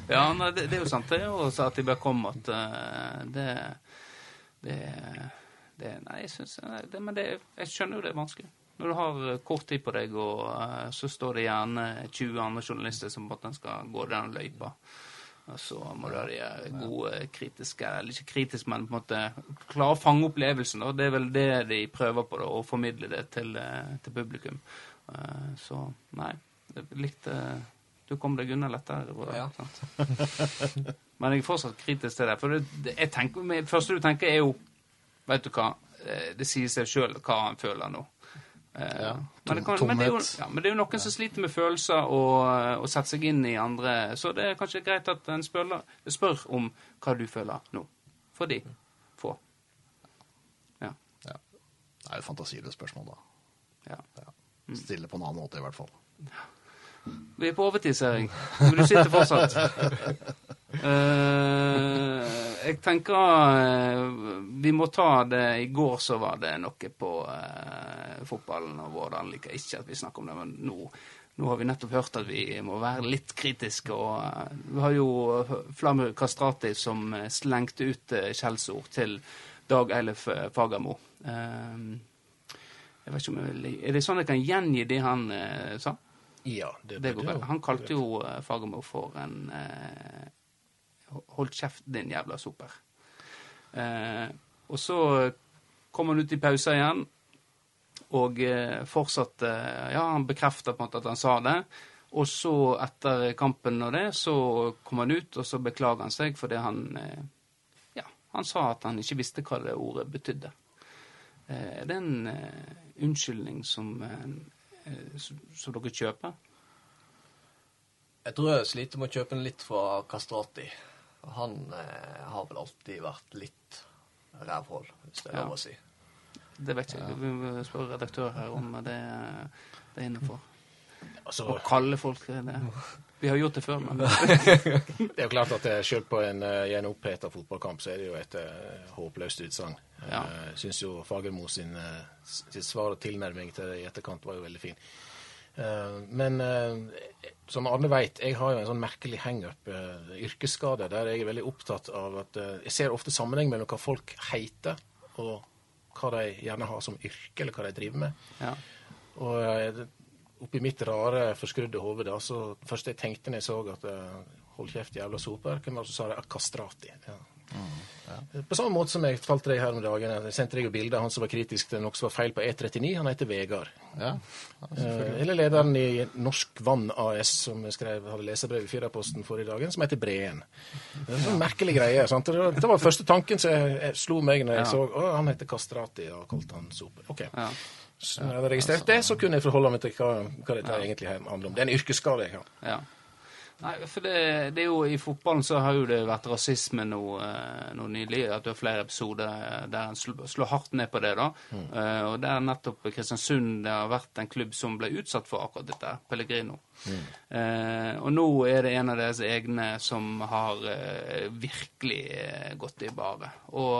Ja, nei, det, det er jo sant det, og sa at de bare kom at eh, det, det, det Nei, jeg syns Men det, jeg skjønner jo det er vanskelig. Når du har eh, kort tid på deg, og eh, så står det gjerne 20 andre journalister som måtte skal gå den løypa. Og så må du ha de eh, gode kritiske Eller ikke kritisk, men på en måte klare å fange opplevelsen. Og det er vel det de prøver på, da, å formidle det til, til publikum. Så nei, jeg likte Du kom deg unna lettere. Bro, Ja. sant? Men jeg er fortsatt kritisk til det. For det, det, jeg tenker, det første du tenker, er jo Vet du hva? Det sier seg sjøl hva han føler nå. Eh, Ja, men, det kan, men, det jo, ja, men det er jo noen som sliter med følelser og, og setter seg inn i andre. Så det er kanskje greit at en spør, spør om hva du føler nå. For de få. Ja. Ja. Det er et fantasiløst spørsmål, da. ja. Ja. Stille på en annen måte, i hvert fall. Vi er på overtid, ser jeg. Men du sitter fortsatt. Eh, jeg tenker eh, vi må ta det I går så var det noe på eh, fotballen, og Vårdal liker ikke at vi snakker om det, men nå, nå har vi nettopp hørt at vi må være litt kritiske. og Vi har jo Flamur Kastrati som slengte ut skjellsord til Dag Eilif Fagermo. Jeg vet ikke om jeg vil, Er det sånn jeg kan gjengi det han sa? Ja, det, Det går vel. Han kalte jo Fagermo for en Hold kjeft, din jævla soper. Eh, og så kom han ut i pausa igjen, og eh, fortsatte Ja, han bekrefta på en måte at han sa det. Og så, etter kampen og det, så kom han ut, og så beklaga han seg fordi han eh, Ja, han sa at han ikke visste hva det ordet betydde. Eh, er det en eh, unnskyldning eh, som, som dere kjøper? Jeg tror jeg sliter med å kjøpe den litt fra Kastrati. Han eh, har vel alltid vært litt rævhål, hvis det er Ja. lov å si. Det vet jeg ikke. Vi må spørre redaktør her om det, det er innenfor. Altså, Å kalle folk det. Vi har gjort det før, men det er jo klart at eh, selv på en, eh, i en oppheta fotballkamp så er det jo et eh, håpløst utsagn. Ja. Eh, Jeg syns jo Fagermo sin, eh, sitt svar og tilnærming til det i etterkant var jo veldig fin. Eh, Men eh, som alle veit, jeg har jo en sånn merkelig hangup, uh, yrkesskade, der jeg er veldig opptatt av at eh, Jeg ser ofte sammenheng mellom hva folk heter, og hva de gjerne har som yrke, eller hva de driver med. ja. Og eh, oppi mitt rare, forskrudde hode, da, så først jeg tenkte når jeg så at eh, Hold kjeft, jævla soper, hvem var det som sa det? Kastrati. Ja. På samme måte som jeg fortalte deg her om dagen, jeg sendte deg jo bilde av han som var kritisk til noe som var feil på E39. Han heter Vegard. Ja, Eh, Eller lederen i Norsk Vann AS, som skrev, hadde leserbrev i Firdaposten forrige dagen, som heter Breen. Det er sånn merkelig greie. sant? Det var, første tanken som jeg, jeg slo meg når jeg Ja. så å, han heter Kastrati, og kalte han sope. Ok. ja. Så når jeg hadde registrert det, så kunne jeg forholde meg til hva, hva dette egentlig handler om. Det er en yrkesskade jeg har. ja. Nei, for det, det er jo I fotballen så har jo det vært rasisme nå, eh, nå nylig. At det har flere episoder der en slår, hardt ned på det. da. Eh, og er nettopp Kristiansund det har vært en klubb som ble utsatt for akkurat dette. Pellegrino. Eh, og nå er det en av deres egne som har uh, virkelig gått i bare. Og,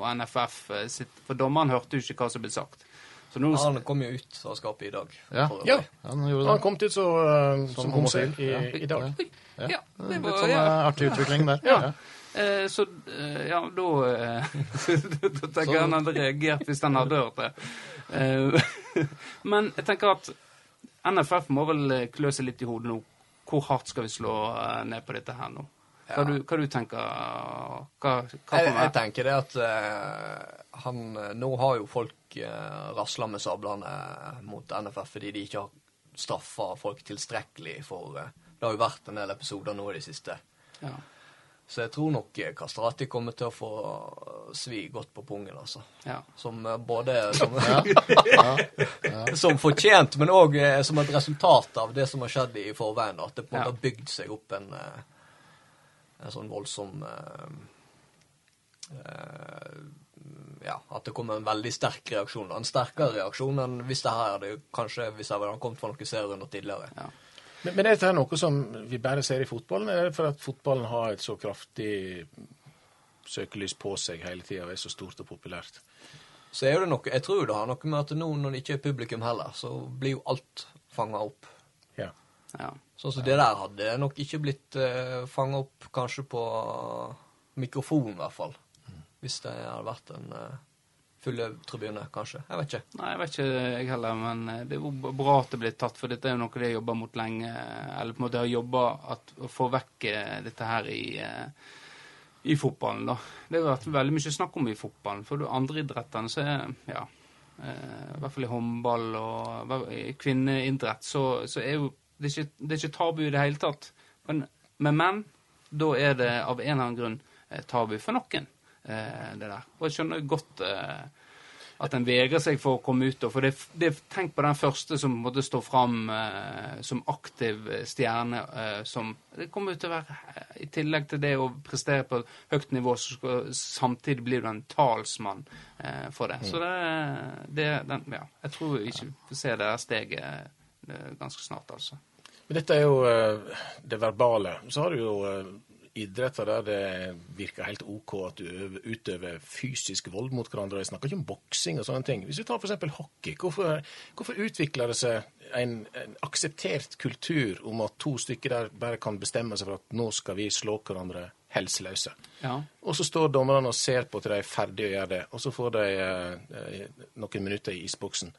og NFF sitt For dommeren hørte jo ikke hva som ble sagt. Så nå, Han kom jo ut av skapet i dag. Ja. Ja. han gjorde Han kom ut så, uh, som homofil i, Ja. i dag. Ja, det Litt sånn ja. eh, artig utvikling der. Ja. Ja. Eh, så eh, ja, da eh, Da tenker jeg han hadde reagert hvis han hadde hørt det. Eh, men jeg tenker at NFF må vel klø seg litt i hodet nå. Hvor hardt skal vi slå ned på dette her nå? Hva, Ja. du, hva du tenker Hva, hva Jeg, jeg tenker det at eh, han eh, Nå har jo folk eh, rasla med sablene mot NFF fordi de ikke har straffa folk tilstrekkelig for eh, Det har jo vært en del episoder nå i det siste. Ja. Så jeg tror nok eh, Kastrati kommer til å få eh, svi godt på pungen, altså. Ja. Som eh, både som, Ja. som fortjent, men òg som et resultat av det som har skjedd i forveien. At det på en måte har bygd seg opp en, eh, en sånn voldsom eh, eh, Ja, at det kommer en veldig sterk reaksjon. En sterkere reaksjon enn hvis det her hadde kanskje hvis det hadde kommet fra noen serierunder tidligere. Ja. Men, men er dette noe som vi bare ser i fotballen, eller er det for at fotballen har et så kraftig søkelys på seg hele tida og er så stort og populært? Så er det noe, Jeg tror det har noe med at nå når det ikke er publikum heller, så blir jo alt fanga opp. Ja. ja. Sånn som det der hadde nok ikke blitt uh, fanga opp kanskje på mikrofon, i hvert fall. Hvis det hadde vært en uh, full tribune, kanskje. Jeg vet ikke. Nei, jeg vet ikke jeg heller, men eh, det er jo bra at det blir tatt, for dette er jo noe de har jobba mot lenge. Eller på en måte har jobba å få vekk eh, dette her i, eh, i fotballen, da. Det har vært veldig mye snakk om i fotballen. For andre idrettene så er ja, eh, I hvert fall i håndball og kvinneidrett, så, så er jo det er, ikke, det er ikke tabu i det hele tatt. Men med menn, da er det av en eller annen grunn eh, tabu for noen, eh, det der. Og jeg skjønner godt eh, at en vegrer seg for å komme ut. For det, det, tenk på den første som måtte stå fram eh, som aktiv stjerne. Eh, som, det kommer til å være, eh, I tillegg til det å prestere på høyt nivå, så skal, samtidig blir du en talsmann eh, for det. Så det, det den, ja, jeg tror ikke vi får se det der steget eh, ganske snart, altså. Men dette er jo eh, det verbale. Så har du jo idretter der det virker helt OK at du utøver fysisk vold mot hverandre. Jeg snakker ikke om boksing og sånne ting. Hvis vi tar f.eks. hockey, hvorfor, hvorfor, utvikler det seg en, en, akseptert kultur om at to stykker der bare kan bestemme seg for at nå skal vi slå hverandre helseløse? Ja. Og så står dommerne og ser på til de er ferdige å gjøre det, og så får de eh, noen minutter i isboksen.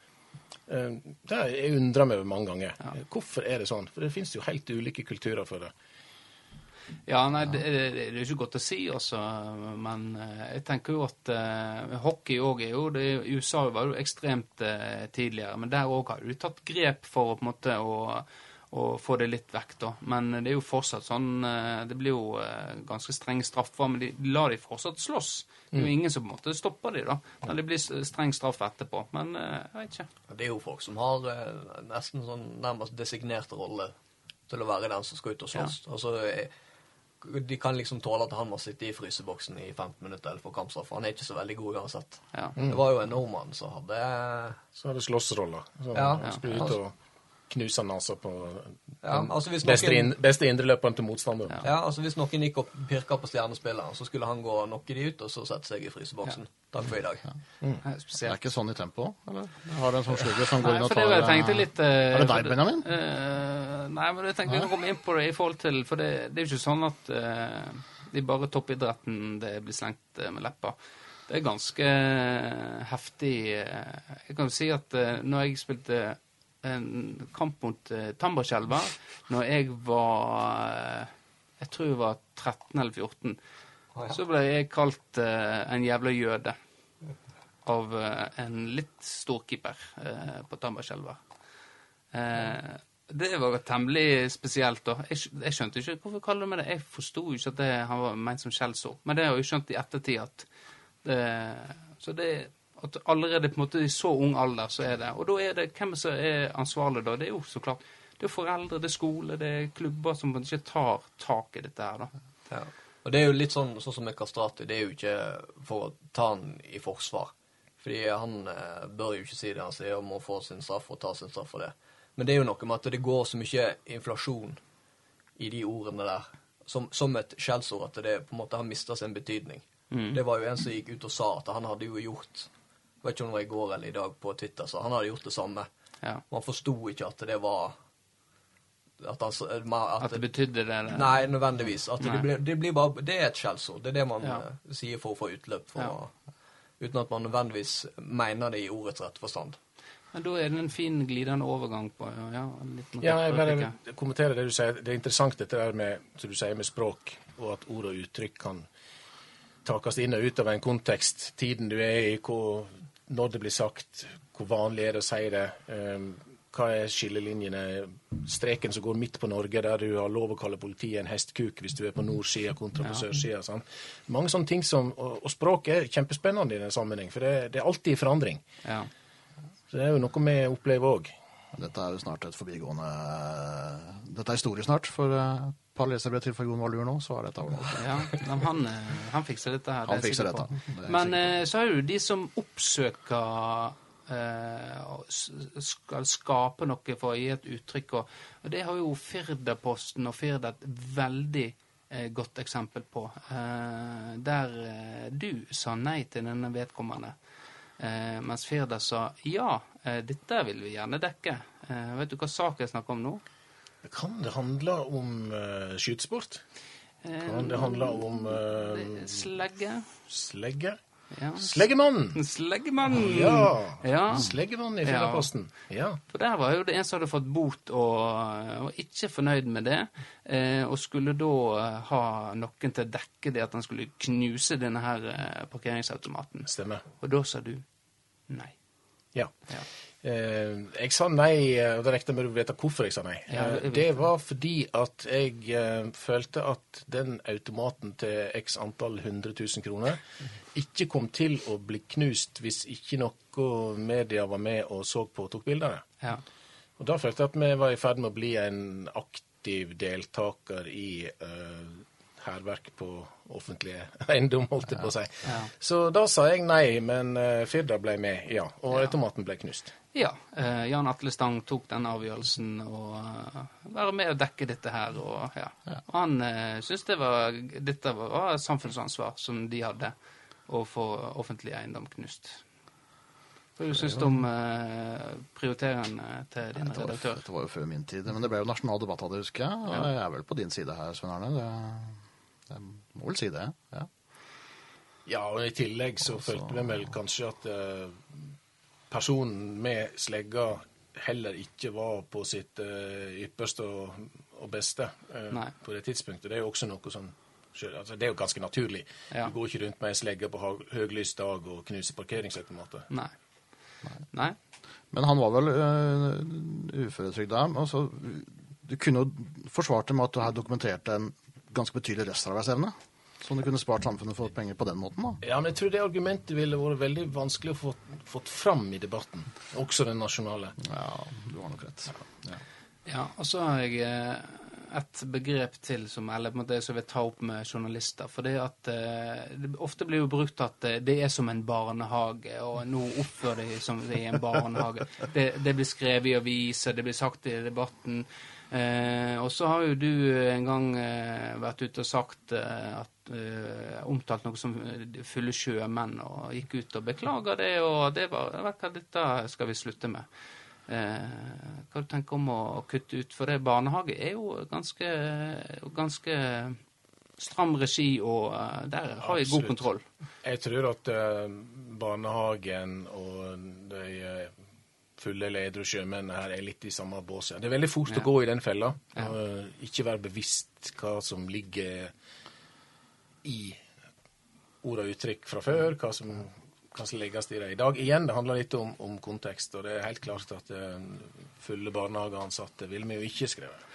Eh, det jeg undra meg over mange ganger. Ja. Hvorfor er det sånn? For det finnes jo helt ulike kulturer for det. Ja, nei, det, det, er ikke godt å si, altså. Men uh, jeg tenker jo at uh, hockey òg er jo det, I USA var det jo ekstremt uh, tidligere, men der òg har du tatt grep for å på en måte å, å, få det litt vekk, da. Men det er jo fortsatt sånn Det blir jo ganske strenge straffer, men de lar de fortsatt slåss. Det er jo mm. ingen som på en måte stopper de da. når det blir streng straff etterpå. Men jeg vet ikke. Det er jo folk som har nesten sånn nærmest designert rolle til å være den som skal ut og slåss. Ja. Altså, de kan liksom tåle at han må sitte i fryseboksen i 15 minutter eller få kampstraff. Han er ikke så veldig god uansett. Ja. Mm. Det var jo en nordmann som hadde Så hadde slåssroller. Ja. Skulle ut og knuse altså på ja, altså noen, beste, in, beste indreløperen til motstanderen. Ja. ja, altså Hvis noen gikk og pirka på stjernespilleren, så skulle han gå og knocke de ut, og så sette seg i fryseboksen. Ja. Takk for i dag. Ja. Mm. Det er ikke sånn i tempo? Eller har du en sånn slugger som går inn og tar det, jeg litt, uh, Er det deg, Benjamin? Uh, nei, men jeg tenkte vi kan komme inn på det i forhold til For det, det er jo ikke sånn at uh, det er bare toppidretten det blir slengt med leppa. Det er ganske heftig. Jeg kan jo si at når jeg spilte en kamp mot uh, Tambarskjelva når jeg var uh, Jeg tror jeg var 13 eller 14. Ah, ja. Så ble jeg kalt uh, en jævla jøde av uh, en litt stor uh, på Tambarskjelva. det var temmelig spesielt. da. Jeg, jeg, skjønte ikke hvorfor kaller du meg det. Jeg forsto ikke at det, han var ment som skjellsord. Men det har jeg skjønt i ettertid at det, Så det at allerede på en måte i så ung alder så er det Og da er det hvem som er ansvarlig da? Det er jo så klart det er foreldre, det er skole, det er klubber som ikke tar tak i dette her, da. Ja. Og det er jo litt sånn, sånn som med Kastrati, det er jo ikke for å ta han i forsvar. Fordi han eh, bør jo ikke si det han sier om å få sin straff og ta sin straff for det. Men det er jo noe med at det går så mye inflasjon i de ordene der, som, som et skjellsord, at det på en måte har mista sin betydning. Mm. Det var jo en som gikk ut og sa at han hadde jo gjort vet ikke om det var i går eller i dag på Twitter, så han hadde gjort det samme. Ja. Man forsto ikke at det var at, han, at, at, det betydde det? Eller? Nei, nødvendigvis. At nei. Det, blir, det, blir bare, det er et skjellsord. Det er det man ja. uh, sier for å få utløp. For, ja. Uten at man nødvendigvis mener det i ordets rette forstand. Men Da er det en fin glidende overgang på Ja, ja jeg bare kommenterer det du sier. Det er interessant dette der med, som du sier, med språk, og at ord og uttrykk kan takes inn og ut av en kontekst. Tiden du er i, hvor når det blir sagt, hvor vanlig er det å si det? Um, hva er skillelinjene? Streken som går midt på Norge, der du har lov å kalle politiet en hestkuk hvis du er på nordsida kontra på ja. sørsida. Sånn. Mange sånne ting som, og, og språk er kjempespennende i den sammenheng, for det, det, er alltid i forandring. Ja. Så det er jo noe vi opplever òg. Dette er jo snart et forbigående Dette er historie snart for uh, leser leserbrev til for Jon Valur nå, så er dette over. Ja, han, eh, han, fikser dette her. Han fikser dette. Det men eh, så er det jo de som oppsøker skal skape noe for å gi et uttrykk. Og, og det har jo Firdaposten og Firda et veldig eh, godt eksempel på. Eh, der eh, du sa nei til denne vedkommende. mens Firda sa ja, dette vil vi gjerne dekke. vet du hva sak jeg snakker om nå? Kan det handle om uh, skytesport? Kan det handle om uh, Slegge. Slegge? Ja. Sleggemann! Sleggemann! Ja. ja. Sleggemann i Firdaposten. Ja. For der var jo det en som hadde fått bot og var ikke fornøyd med det, eh, og skulle da ha noen til å dekke det at han skulle knuse denne her parkeringsautomaten. Stemmer. Og da sa du nei. Ja. Ja. Eh, jeg sa nei, eh, og det regner med å vite hvorfor jeg sa nei. Eh, det var fordi at jeg følte at den automaten til x antall 100 000 kroner ikke kom til å bli knust hvis ikke noe media var med og så på og tok bildene. Ja. Og da følte jeg at vi var i ferd med å bli en aktiv deltaker i uh, hærverk på offentlige eiendom, holdt jeg på å si. Ja. Så da sa jeg nei, men Firda ble med, ja. Og automaten ble knust. Ja, eh, Jan Atle Stang tok den avgjørelsen å uh, være med og dekke dette her. Og, ja. og han uh, syntes det var, dette var, var samfunnsansvar som de hadde, å få offentlig eiendom knust. Hva syns du om uh, prioriteringene til din Nei, var, redaktør? dette var jo før min tid, men det ble jo nasjonal debatt av det, husker jeg. Og jeg er vel på din side her, Svein Arne. Det, jeg må vel si det. ja. Ja, og i tillegg så følte vi vel kanskje at eh, personen med slegga heller ikke var på sitt eh, ypperste og, beste eh, Nei. på det tidspunktet. Det er jo også noe som altså, Det er jo ganske naturlig. Ja. Du går ikke rundt med ei slegge på høglys dag og knuser parkeringsautomater. Nei. Nei. Men han var vel uh, uføretrygda. Altså, du kunne jo forsvart det med at du har dokumentert en ganske betydelig restarbeidsevne. Som du kunne spart samfunnet for penger på den måten. da. Ja, men jeg tror det argumentet ville vært veldig vanskelig å få fått fram i debatten. Også den nasjonale. Ja, du har nok rett. Ja. Ja, og så har jeg eh, et begrep til som, eller på en måte, som jeg vil ta opp med journalister. For det at eh, det ofte blir jo brukt at eh, det er som en barnehage, og nå oppfører de som det er en barnehage. Det, det blir skrevet i aviser, det blir sagt i debatten. Eh, og så har jo du en gang eh, vært ute og sagt eh, at omtalt noe som eh, fulle sjømenn, og gikk ut og beklaga det, og det var hva, dette skal vi slutte med. Eh, hva du tenker om å, kutte ut? For det barnehage er jo ganske, ganske stram regi, og eh, der har vi god kontroll. Jeg tror at eh, barnehagen og de eh, fulle eller edru sjømennene her er litt i samme bås. Det er veldig fort Ja. å gå i den fella. Og eh, ikke være bevisst hva som ligger i ord og uttrykk fra før, hva som, hva som legges i det i dag. Igjen, det handler litt om, om kontekst, og det er helt klart at eh, fulle barnehageansatte ville vi jo ikke skrevet.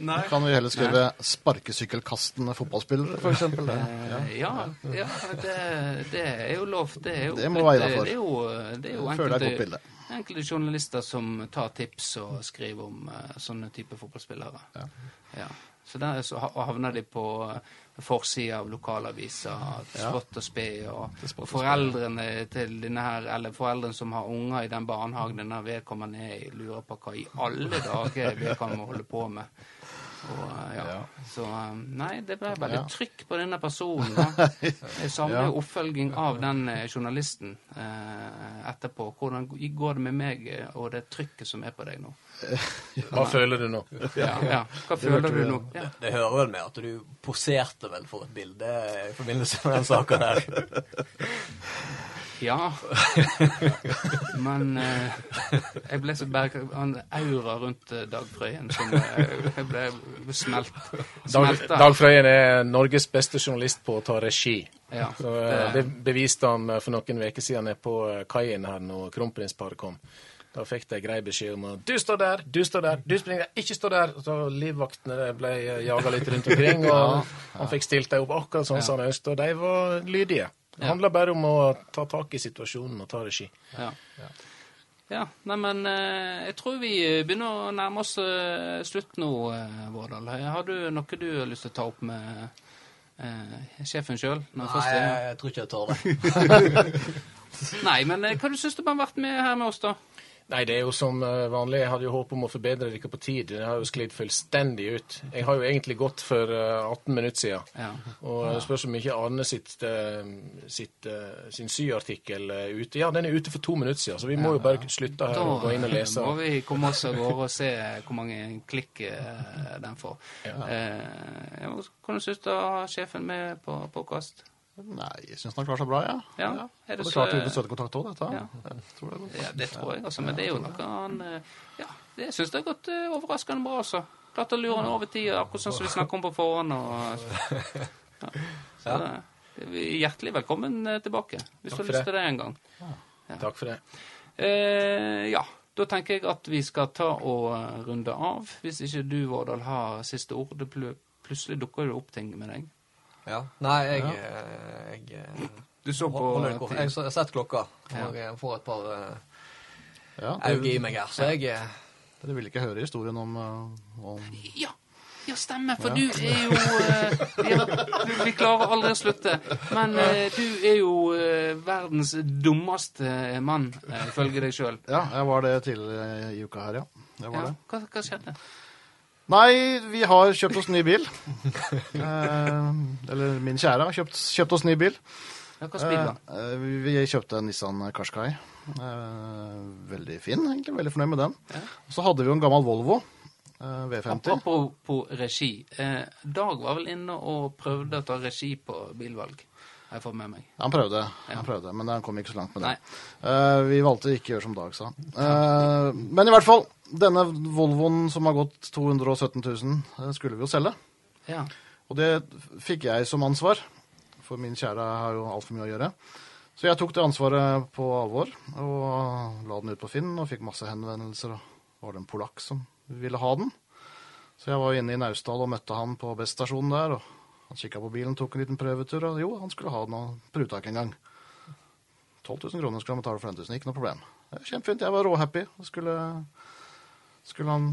Nei. Kan vi heller skrive 'sparkesykkelkastende fotballspillere', for eksempel? Det. Ja. Ja, ja det, det er jo lov. Det, er jo, Det må være innafor. det er jo, det er jo føler det er et godt enkelte, bilde. enkelte journalister som tar tips og skriver om uh, sånne type fotballspillere. Ja. Ja. Så der så ha- havner de på uh, forsida av lokalaviser, spott og spe, og, og foreldrene til denne her, eller foreldrene som har unger i den barnehagen denne vedkommende er i, lurer på hva i alle dager vedkommende holder på med. Og, uh, ja. Ja. Så um, nei, det ble veldig Ja. trykk på denne personen. Da. Jeg savner Ja. jo oppfølging av den eh, journalisten eh, etterpå. Hvordan går det med meg eh, og det trykket som er på deg nå? Hva føler du nå? Ja, ja. Hva føler du nå? Ja. Det hører vel med at du poserte vel for et bilde i forbindelse med den saka der. Ja. Men eh, jeg ble så berg... Han aura rundt eh, Dag Frøyen som eh, Jeg ble smelt, Dag, smelta. Dag Frøyen er Norges beste journalist på å ta regi. Ja, Så, eh, det beviste han eh, for noen uker siden nede på kaien her når kronprinsparet kom. Da fikk de grei beskjed om at 'du står der, du står der, du springer der, ikke stå der'. Så livvaktene ble jaga litt rundt omkring, og han fikk stilt dem opp akkurat sånn som han ønsket, og de var lydige. Det handler bare om å ta tak i situasjonen og ta regi. Ja. ja. Nei, men eh, jeg tror vi begynner å nærme oss eh, slutt nå, eh, Vårdal. Har du noe du har lyst til å ta opp med eh, sjefen sjøl? Nei, jeg, jeg tror ikke jeg tar det. Nei, men hva syns du om du har vært med her med oss, da? Nei, det er jo som eh, vanlig. Jeg hadde jo håp om å forbedre dere på tid. Det har jo sklidd fullstendig ut. Jeg har jo egentlig gått for eh, 18 minutter siden. Ja. Og det spørs om ikke Arne sitt, eh, sitt, eh, sin syartikkel er ute. Ja, den er ute for to minutter siden, så vi må jo bare slutte her og gå inn og lese. Da må vi komme oss av gårde og se hvor mange klikk eh, den får. Ja. Eh, hvordan syns du sjefen med på podkast? Nei, jeg syns han klarer seg bra, ja. Ja, er det det klarte vi støttekontakt òg, dette. Ja. Jeg tror det godt. Ja, det tror jeg, altså. Men det er jo noe han eh, Ja, det syns jeg har gått eh, overraskende bra, altså. Klart å lure han over tida, akkurat sånn som vi snakker om på forhånd. Og, ja. Så det, er hjertelig velkommen eh, tilbake, hvis du har lyst til det en gang. Takk for det. Eh, ja, da tenker jeg at vi skal ta og runde av. Hvis ikke du, Vårdal, har siste ord. Det pl plutselig dukker det opp ting med deg. Ja. Nei, jeg, eh, jeg, eh, Du så på hold. Jeg har sett klokka, og jeg får et par uh, Ja, øyne i meg her, så jeg eh, dere vil ikke høre historien om, eh, om Ja, ja stemmer, for du er jo uh, vi, klarer aldri å slutte. Men uh, du er jo uh, verdens dummeste mann, eh, ifølge deg sjøl. Ja, jeg var det tidligere i uka her, ja. Det var Ja, det. hva, hva skjedde? Nei, vi har kjøpt oss ny bil. Eh, eller min kjære har kjøpt, kjøpt oss ny bil. Ja, hva spiller Eh, eh, vi vi kjøpte en Nissan Qashqai. Eh, veldig fin, egentlig. Veldig fornøyd med den. Ja. Så hadde vi jo en gammel Volvo eh, V50. Apropos på regi. Eh, Dag var vel inne og prøvde å ta regi på bilvalg. Jeg får med meg. Han prøvde, Ja. han prøvde, men han kom ikke så langt med det. Eh, vi valgte ikke å gjøre som Dag sa. Eh, men i hvert fall, denne Volvoen som har gått 217 000, eh, skulle vi jo selge. Ja. Og det fikk jeg som ansvar, for min kjære har jo altfor mye å gjøre. Så jeg tok det ansvaret på alvor og la den ut på Finn og fikk masse henvendelser. Og var det en polakk som ville ha den. Så jeg var inne i Naustdal og møtte han på Best-stasjonen der. og Han kikka på bilen, tok en liten prøvetur, og jo, han skulle ha den og pruta ikke engang. 12 000 kroner skulle han betale for den tusen, ikke noe problem. Kjempefint, jeg var råhappy. Skulle, skulle han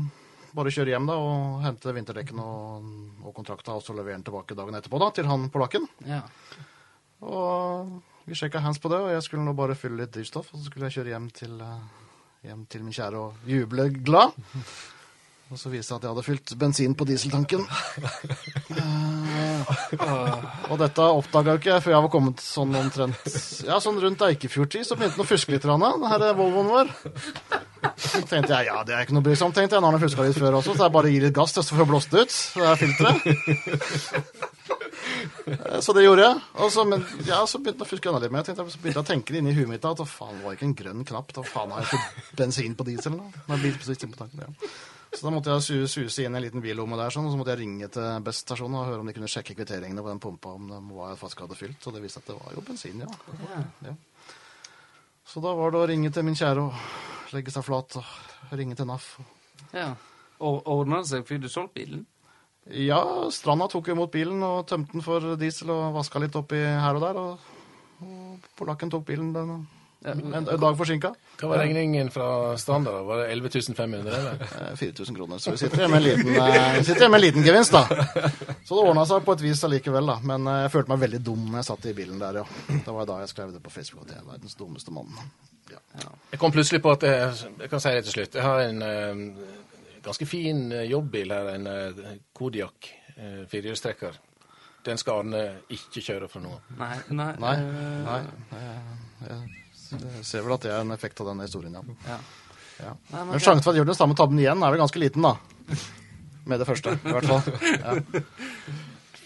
bare kjøre hjem da og hente vinterdekkene og, og kontrakta, og så levere den tilbake dagen etterpå da, til han polakken. ja. Og vi sjekka hands på det, og jeg skulle nå bare fylle litt drivstoff, og så skulle jeg kjøre hjem til, eh, hjem til min kjære og juble glad. Og så viste det at jeg hadde fylt bensin på dieseltanken. uh, og dette oppdaga ikke jeg før jeg var kommet sånn omtrent Ja, sånn rundt Eikefjordtid, så begynte den å fuske litt, den her Volvoen vår. Så tenkte jeg ja, det er ikke noe brysomt, tenkte jeg. Nå har han fuska litt før også, så jeg bare gir litt gass til å få blåst det ut. Det er filteret. Eh, Så det gjorde jeg. Og så, men, ja, så begynte jeg å litt mer. Jeg tenkte, så begynte jeg å tenke det inni huet mitt at faen, det var ikke en grønn knapp. Da faen har jeg ikke bensin på diesel Da. Nei, bil- på tanken, ja. Så da måtte jeg su suse inn i en liten billomme der, sånn, og så måtte jeg ringe til Best-stasjonen og høre om de kunne sjekke kvitteringene på den pumpa, om det var jeg faktisk hadde fylt. Og det viste at det var jo bensin, ja. ja. Så da var det å ringe til min kjære og legge seg flat og ringe til NAF. ja. Og ordna det seg? Fikk du solgt bilen? Ja, Stranda tok imot bilen og tømte den for diesel og vaska litt oppi her og der. Og, og polakken tok bilen den, Ja, en, en dag forsinka. Hva var regningen fra Standard? da? Var det 11 500, eller? Eh, 4000 kroner. Så vi sitter med en liten, eh, sitter med en liten gevinst, da. Så det ordna seg på et vis allikevel, da. Men eh, jeg følte meg veldig dum når jeg satt i bilen der, ja. Det var da jeg skrev det på Facebook at jeg er verdens dummeste mann. Ja. Jeg kom plutselig på at jeg, jeg kan si det til slutt. Jeg har en eh, ganske fin eh, jobbbil her, en eh, Kodiak eh, firehjulstrekker. Den skal Arne ikke kjøre fra nå av. Nei. Nei. Nei. nei, Nei. Jeg, jeg ser vel at det er en effekt av denne historien, ja. Ja. ja. Nei, men sjansen for at jeg gjør den samme tabben igjen, er vel ganske liten, da. Med det første, i hvert fall. Ja.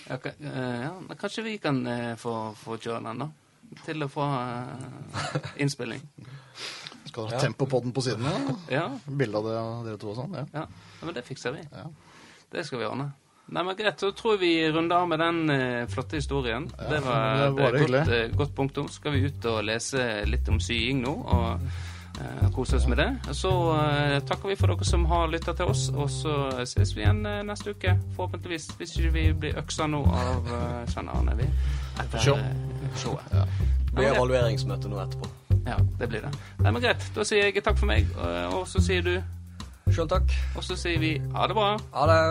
Ja, eh, ja, kanskje vi kan eh, få, få kjøre den, da? Til og fra uh, innspilling. Skal dere ha tempo på den siden av? Ja, Bilde av det, dere to og sånn? Ja. ja. ja, men det fikser vi. Ja. Det skal vi ordne. Nei, men Greit, så tror jeg vi runder av med den eh, flotte historien. det var, det var et godt, eh, godt punktum. Skal vi ut og lese litt om sying nå, og eh, kose oss med det. Så eh, takker vi for dere som har lytta til oss, og så ses vi igjen eh, neste uke. Forhåpentligvis, hvis ikke vi blir øksa nå av uh, Svein Arne. Vi, etter eh, showet. Det blir evalueringsmøte nå etterpå. Ja, det blir det. Nei, men Greit. Da sier jeg takk for meg, og, og så sier du Sjøl takk. Og så sier vi ha det bra. Ha det.